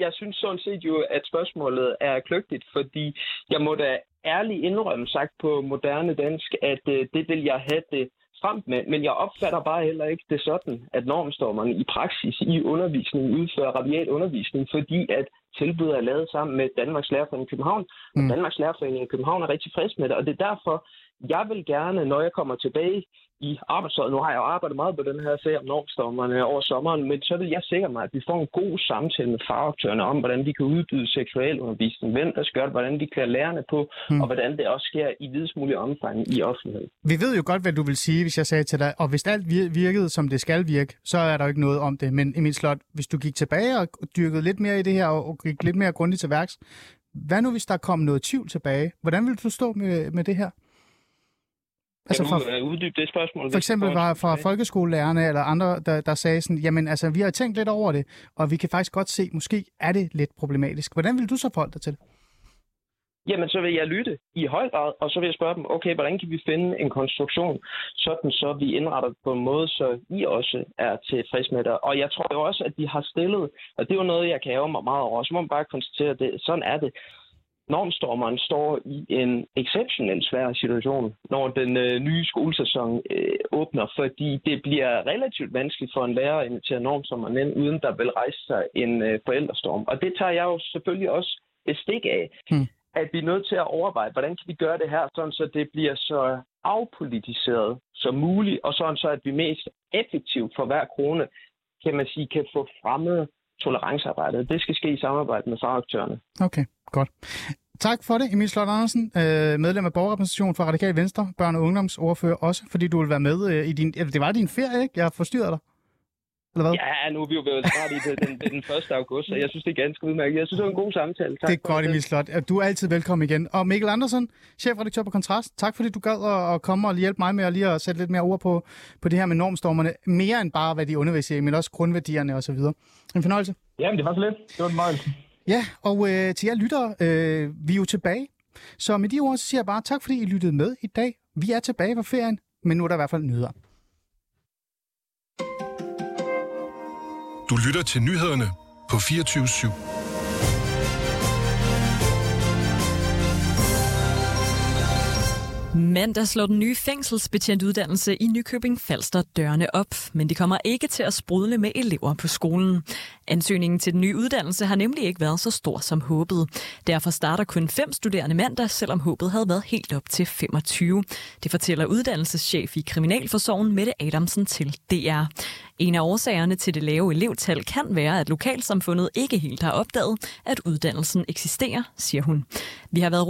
jeg, synes sådan set jo, at spørgsmålet er kløgtigt, fordi jeg må da ærligt indrømme sagt på moderne dansk, at uh, det vil jeg have det frem med, men jeg opfatter bare heller ikke det sådan, at normstormerne i praksis i undervisningen udfører rabiat undervisning, fordi at tilbuddet er lavet sammen med Danmarks Lærerforening i København, og mm. Danmarks Lærerforening i København er rigtig frisk med det, og det er derfor, jeg vil gerne, når jeg kommer tilbage i arbejdsåret, nu har jeg jo arbejdet meget på den her sag om normstormerne over sommeren, men så vil jeg sikre mig, at vi får en god samtale med fagaktørerne om, hvordan vi kan udbyde seksualundervisning, hvem der skal det, hvordan vi klæder lærerne på, hmm. og hvordan det også sker i videst mulig omfang i offentlighed. Vi ved jo godt, hvad du vil sige, hvis jeg sagde til dig, og hvis alt virkede, som det skal virke, så er der jo ikke noget om det. Men Emil Slot, hvis du gik tilbage og dyrkede lidt mere i det her, og gik lidt mere grundigt til værks, hvad nu, hvis der kom noget tvivl tilbage? Hvordan vil du stå med, med det her? Altså kan du øh, uddybe det spørgsmål? For eksempel var fra folkeskolelærerne eller andre, der, der sagde sådan, jamen altså, vi har tænkt lidt over det, og vi kan faktisk godt se, måske er det lidt problematisk. Hvordan vil du så forholde dig til det? Jamen, så vil jeg lytte i høj grad, og så vil jeg spørge dem, okay, hvordan kan vi finde en konstruktion, sådan så vi indretter på en måde, så I også er tilfreds med det. Og jeg tror jo også, at de har stillet, og det er jo noget, jeg kan ære mig meget over, så må man bare konstatere, at det, sådan er det normstormeren står i en exceptionelt svær situation, når den øh, nye skolesæson øh, åbner, fordi det bliver relativt vanskeligt for en lærer at invitere normstormeren ind, uden der vil rejse sig en øh, forældrestorm. Og det tager jeg jo selvfølgelig også bestik af, hmm. at vi er nødt til at overveje, hvordan kan vi gøre det her, sådan så det bliver så afpolitiseret som muligt, og sådan så, at vi mest effektivt for hver krone, kan man sige, kan få fremmet tolerancearbejdet. Det skal ske i samarbejde med fagaktørerne. Okay, godt. Tak for det, Emil Slot Andersen, øh, medlem af borgerrepræsentation for Radikal Venstre, børn- og ungdomsordfører også, fordi du vil være med øh, i din... Det var din ferie, ikke? Jeg har forstyrret dig. Eller hvad? Ja, nu er vi jo blevet snart i det, den, den 1. august, så jeg synes, det er ganske udmærket. Jeg synes, det var en god samtale. Tak det er godt, Emil Slot. Du er altid velkommen igen. Og Mikkel Andersen, chefredaktør på Kontrast, tak fordi du gad at komme og hjælpe mig med at lige at sætte lidt mere ord på, på det her med normstormerne. Mere end bare, hvad de underviser i, men også grundværdierne osv. En fornøjelse. Jamen, det var så lidt. Det var en fornøjelse. Ja, og øh, til jer lyttere, øh, vi er jo tilbage. Så med de ord, så siger jeg bare tak, fordi I lyttede med i dag. Vi er tilbage fra ferien, men nu er der i hvert fald nyheder. Du lytter til nyhederne på 24 /7. Mandag slår den nye fængselsbetjentuddannelse i Nykøbing Falster dørene op, men de kommer ikke til at sprudle med elever på skolen. Ansøgningen til den nye uddannelse har nemlig ikke været så stor som håbet. Derfor starter kun fem studerende mandag, selvom håbet havde været helt op til 25. Det fortæller uddannelseschef i Kriminalforsorgen Mette Adamsen til DR. En af årsagerne til det lave elevtal kan være, at lokalsamfundet ikke helt har opdaget, at uddannelsen eksisterer, siger hun. Vi har været rundt